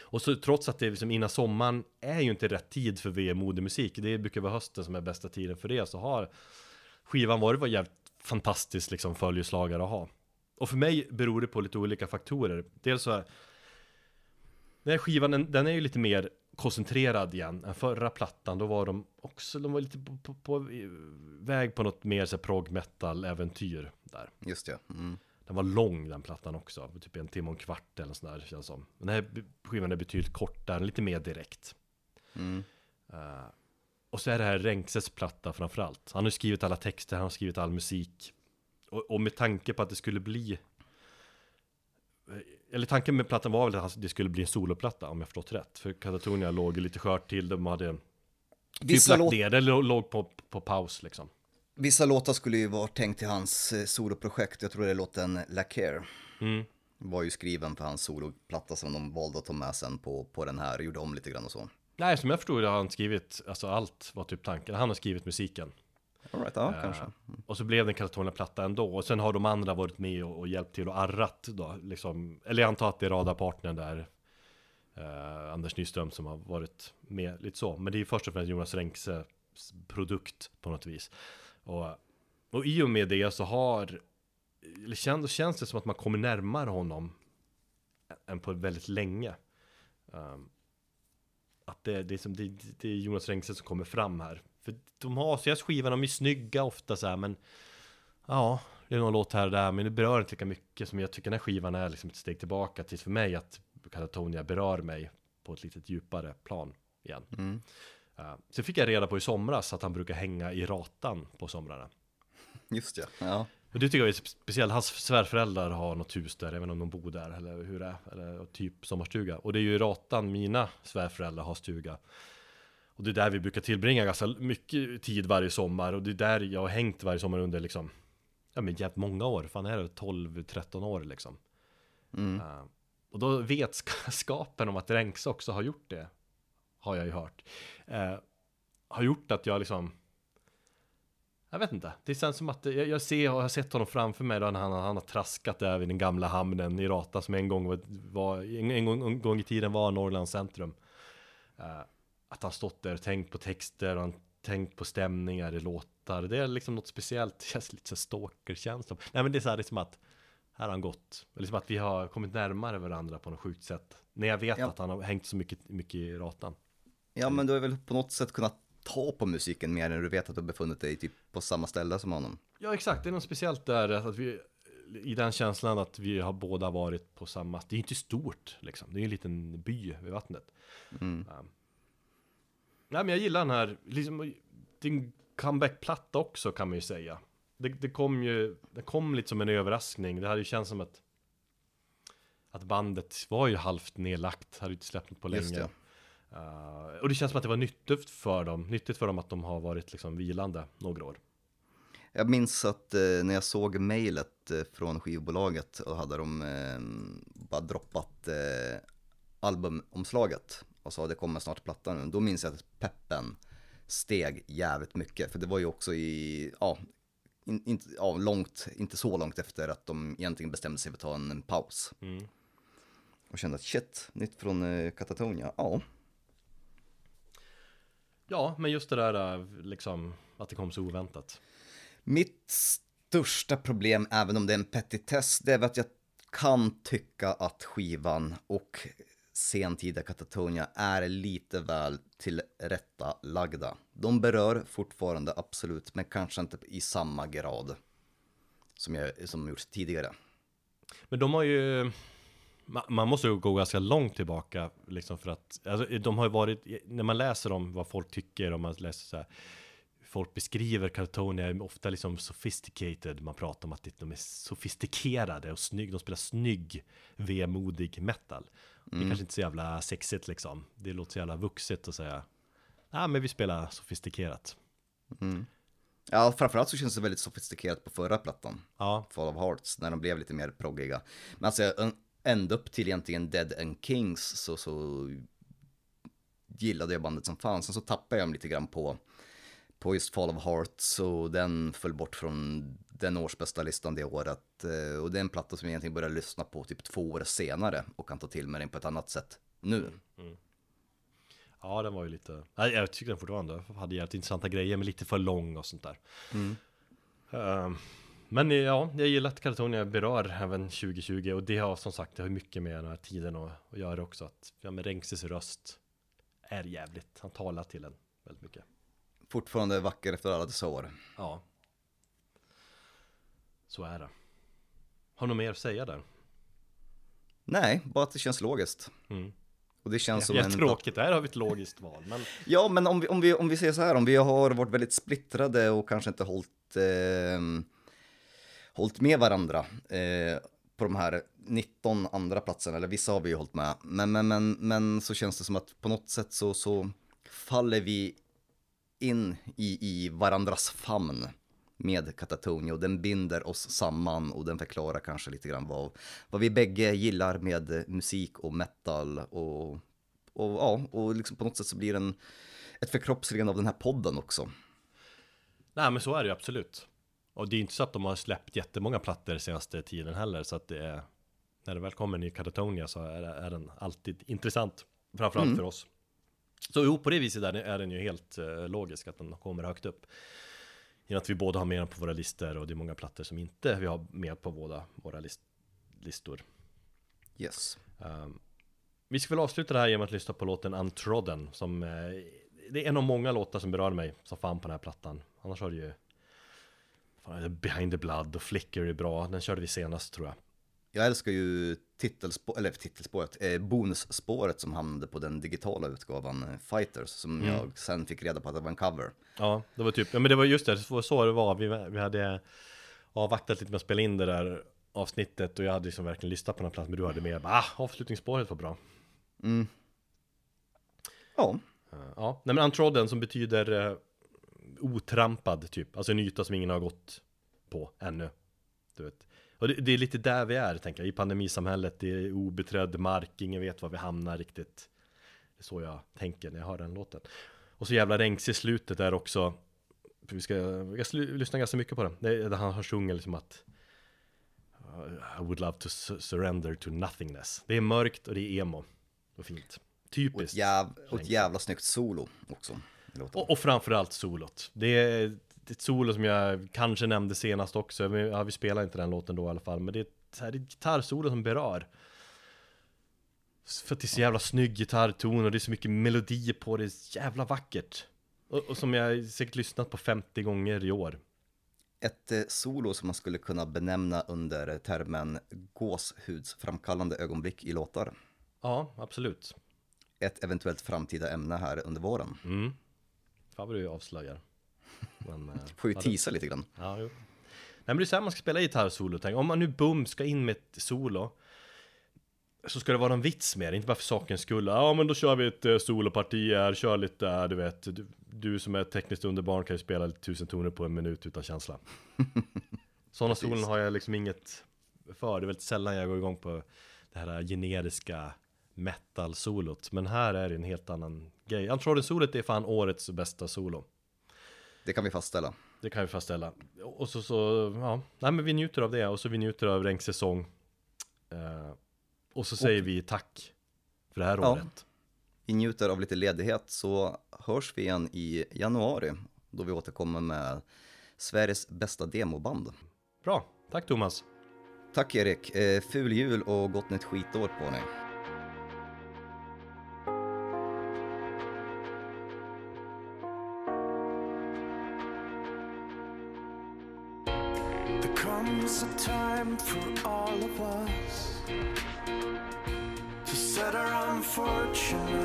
Och så trots att det är liksom innan sommaren är ju inte rätt tid för VM-modemusik. Det brukar vara hösten som är bästa tiden för det. Så har skivan varit var jävligt fantastisk liksom följeslagare att ha. Och för mig beror det på lite olika faktorer. Dels så är den här skivan, den, den är ju lite mer koncentrerad igen än förra plattan. Då var de också, de var lite på, på, på väg på något mer så prog metal äventyr där. Just det. Mm. Den var lång den plattan också, typ en timme och en kvart eller sådär känns som. Den här skivan är betydligt kortare, lite mer direkt. Mm. Eh, och så är det här Renkses platta framförallt. Han har skrivit alla texter, han har skrivit all musik. Och, och med tanke på att det skulle bli eller tanken med plattan var väl att det skulle bli en soloplatta om jag förstått rätt. För Katatonia låg lite skört till, de hade typ Vissa, lagt låt, ner, det lå- låg på, på paus liksom. vissa låtar skulle ju vara tänkt till hans eh, soloprojekt, jag tror det är låten La Care. Mm. Var ju skriven för hans soloplatta som de valde att ta med sen på, på den här, gjorde om lite grann och så. Nej, som jag förstod det har han skrivit, alltså allt var typ tanken. Han har skrivit musiken. All right, ja, Eh, kanske. Och så blev det en Katatonia-platta ändå. Och sen har de andra varit med och, och hjälpt till och arrat då. Liksom. Eller jag antar att det är radarpartnern där. Eh, Anders Nyström som har varit med lite så. Men det är ju först och främst Jonas Renkses produkt på något vis. Och, och i och med det så har, eller känns, känns det som att man kommer närmare honom än på väldigt länge. Um, att det, det, är som, det, det är Jonas Renkse som kommer fram här. För de så skivan, de är snygga ofta så här, men ja, det är någon låt här och där, men det berör inte lika mycket som jag tycker den här skivan är liksom ett steg tillbaka till för mig att Katatonia berör mig på ett lite djupare plan igen. Mm. Uh, sen fick jag reda på i somras att han brukar hänga i Ratan på somrarna. Just det, ja. Och det tycker jag är spe- speciellt, hans svärföräldrar har något hus där, även om de bor där, eller hur det är, eller typ sommarstuga. Och det är ju i Ratan mina svärföräldrar har stuga. Och det är där vi brukar tillbringa ganska mycket tid varje sommar, och det är där jag har hängt varje sommar under liksom, ja men jävligt många år, fan är det 12-13 år liksom. Mm. Eh, och då vetskapen *laughs* om att Renks också har gjort det, har jag ju hört, eh, har gjort att jag liksom jag vet inte, det känns som att jag, jag ser och har sett honom framför mig då när han, han har traskat där vid den gamla hamnen i Rata som en gång var, en, en, gång, en gång i tiden var Norrlands centrum. Eh, att han stått där och tänkt på texter och han tänkt på stämningar i låtar. Det är liksom något speciellt, det känns lite så stalker-känsla. Nej men det är så här liksom att här har han gått. Liksom att vi har kommit närmare varandra på något sjukt sätt. När jag vet Ja. att han har hängt så mycket, mycket i Ratan. Ja, men du har väl på något sätt kunnat ta på musiken mer än du vet att du har befunnit dig typ på samma ställe som honom. Ja exakt, det är något speciellt där att vi i den känslan att vi har båda varit på samma, det är inte stort liksom, det är en liten by vid vattnet. Mm. Nej men jag gillar den här, liksom, det är en comeback-platta också kan man ju säga. Det, det kom ju, det kom lite som en överraskning, det hade ju känts som att att bandet var ju halvt nedlagt, hade ju inte släppt något på länge. det. Uh, och det känns som att det var nyttigt för dem, nyttigt för dem att de har varit liksom vilande några år. Jag minns att eh, när jag såg mejlet eh, från skivbolaget och hade de eh, bara droppat eh, albumomslaget och sa det kommer snart platta nu. Då minns jag att peppen steg jävligt mycket. För det var ju också i, ja, in, inte, ja långt, inte så långt efter att de egentligen bestämde sig för att ta en, en paus. Mm. Och kände att shit, nytt från eh, Katatonia, ja. Ja, men just det där eh, liksom att det kom så oväntat. Mitt största problem, även om det är en petitess, det är att jag kan tycka att skivan och sentida Katatonia är lite väl tillrättalagda. De berör fortfarande absolut, men kanske inte i samma grad som, jag, som gjorts tidigare. Men de har ju man måste ju gå ganska långt tillbaka liksom för att alltså, de har ju varit när man läser om vad folk tycker om man läser så här folk beskriver Cartonia är ofta liksom sophisticated man pratar om att de är sofistikerade och snygg de spelar snygg vemodig metal det är kanske inte så jävla sexigt liksom det låter så jävla vuxet att säga ja men vi spelar sofistikerat Ja, framförallt så känns det väldigt sofistikerat på förra plattan. ja Fall of Hearts, när de blev lite mer proggiga. Men alltså, ända upp till egentligen Dead and Kings så, så gillade jag bandet som fan. Sen så tappade jag dem lite grann på, på just Fall of Hearts och den föll bort från den årsbästa listan det året. Eh, Och det är en platta som jag egentligen började lyssna på typ två år senare och kan ta till mig den på ett annat sätt nu. Ja, den var ju lite, nej, jag tycker den fortfarande hade jävligt intressanta grejer, men lite för lång och sånt där. Ehm, men ja, jag gillar att Cartonia berör även 2020 och det har som sagt, det har mycket med den här tiden att, att göra också. Att, ja, men Rengses röst är jävligt, han talar till en väldigt mycket. Fortfarande vacker efter alla dessa år. Ja. Så är det. Har du något mer att säga där? Nej, bara att det känns logiskt. Mm. Och det känns som en... tråkigt, där har vi ett logiskt val. Men *laughs* Ja, men om vi, om, vi, om vi säger så här, om vi har varit väldigt splittrade och kanske inte hållit, eh, hållit med varandra eh, på de här 19 andra platserna, eller vissa har vi ju hållit med, men, men, men, men så känns det som att på något sätt så, så faller vi in i, i varandras famn med Katatonia och den binder oss samman och den förklarar kanske lite grann vad, vad vi bägge gillar med musik och metal och, och ja, och liksom på något sätt så blir den ett förkroppsligande av den här podden också. Nej men så är det ju absolut. Och det är inte så att de har släppt jättemånga plattor senaste tiden heller. Så att det är, när det väl kommer en ny Katatonia så är, är den alltid intressant. Framförallt för oss. Så jo, på det viset är den, är den ju helt eh, logisk att den kommer högt upp. Genom att vi båda har med den på våra listor och det är många plattor som inte vi har med på båda våra list, listor. Yes. Um, vi ska väl avsluta det här genom att lyssna på låten Untrodden som eh, Det är en av många låtar som berör mig som fan på den här plattan Annars har det ju fan, Behind the Blood och Flicker är bra Den körde vi senast tror jag Jag älskar ju titelspå eller titelspåret, eh, bonusspåret som hamnade på den digitala utgåvan eh, Fighters som jag sen fick reda på att det var en cover. Ja, det var typ, ja men det var just det, så det var Vi, vi hade avvaktat lite med att spela in det där avsnittet och jag hade liksom verkligen lyssnat på den här plattan Men du hade med, bara, ah, avslutningsspåret var bra Ja, Eh, Ja, nej men untrodden som betyder eh, otrampad typ, alltså en yta som ingen har gått på ännu. Du vet. Och det, det är lite där vi är, tänker jag, i pandemisamhället, det är obeträdd mark, ingen vet var vi hamnar riktigt. Det är så jag tänker när jag hör den låten. Och så jävla rängs i slutet där också, vi ska, jag ska lyssna ganska mycket på den, det är, där han, han sjunger liksom att I would love to su- surrender to nothingness. Det är mörkt och det är emo. Och fint. och ett, Typiskt. jäv, och ett jävla snyggt solo också. Och, och framförallt solot. Det är ett solo som jag kanske nämnde senast också. Men, ja, vi spelar inte den låten då i alla fall. Men det är ett, så här, det är ett gitarrsolo som berör. För att det är så jävla snygg gitarrton och det är så mycket melodi på det. Det är så jävla vackert. Och, och som jag säkert lyssnat på 50 gånger i år. ett eh, solo som man skulle kunna benämna under termen gåshudsframkallande ögonblick i låtar. Ja, absolut. Ett eventuellt framtida ämne här under våren. Mm. Fan vad du avslöjar. Men, eh, Får ju teasa lite grann. Ja, jo. Nej men det är så här man ska spela gitarrsolo, tänk. Om man nu bum ska in med ett solo Så ska det vara en vits med det, inte bara för sakens skull. Ja men då kör vi ett eh, soloparti här, kör lite där, du vet du, du som är tekniskt underbarn kan ju spela tusen toner på en minut utan känsla. *laughs* Sådana solon har jag liksom inget för, det är väldigt sällan jag går igång på det här generiska metal-solot. Men här är det en helt annan grej. Untrodden-solot är fan årets bästa solo Det kan vi fastställa. det kan vi fastställa. Och så, så ja, nej men vi njuter av det och så vi njuter av regnsäsong. Eh, och så säger vi tack för det här Ja. året. Vi njuter av lite ledighet så hörs vi igen i januari då vi återkommer med Sveriges bästa demoband. Bra, tack Thomas. Tack Erik, eh, ful jul och gott nytt skitår på dig. For all of us to set our unfortunate selves.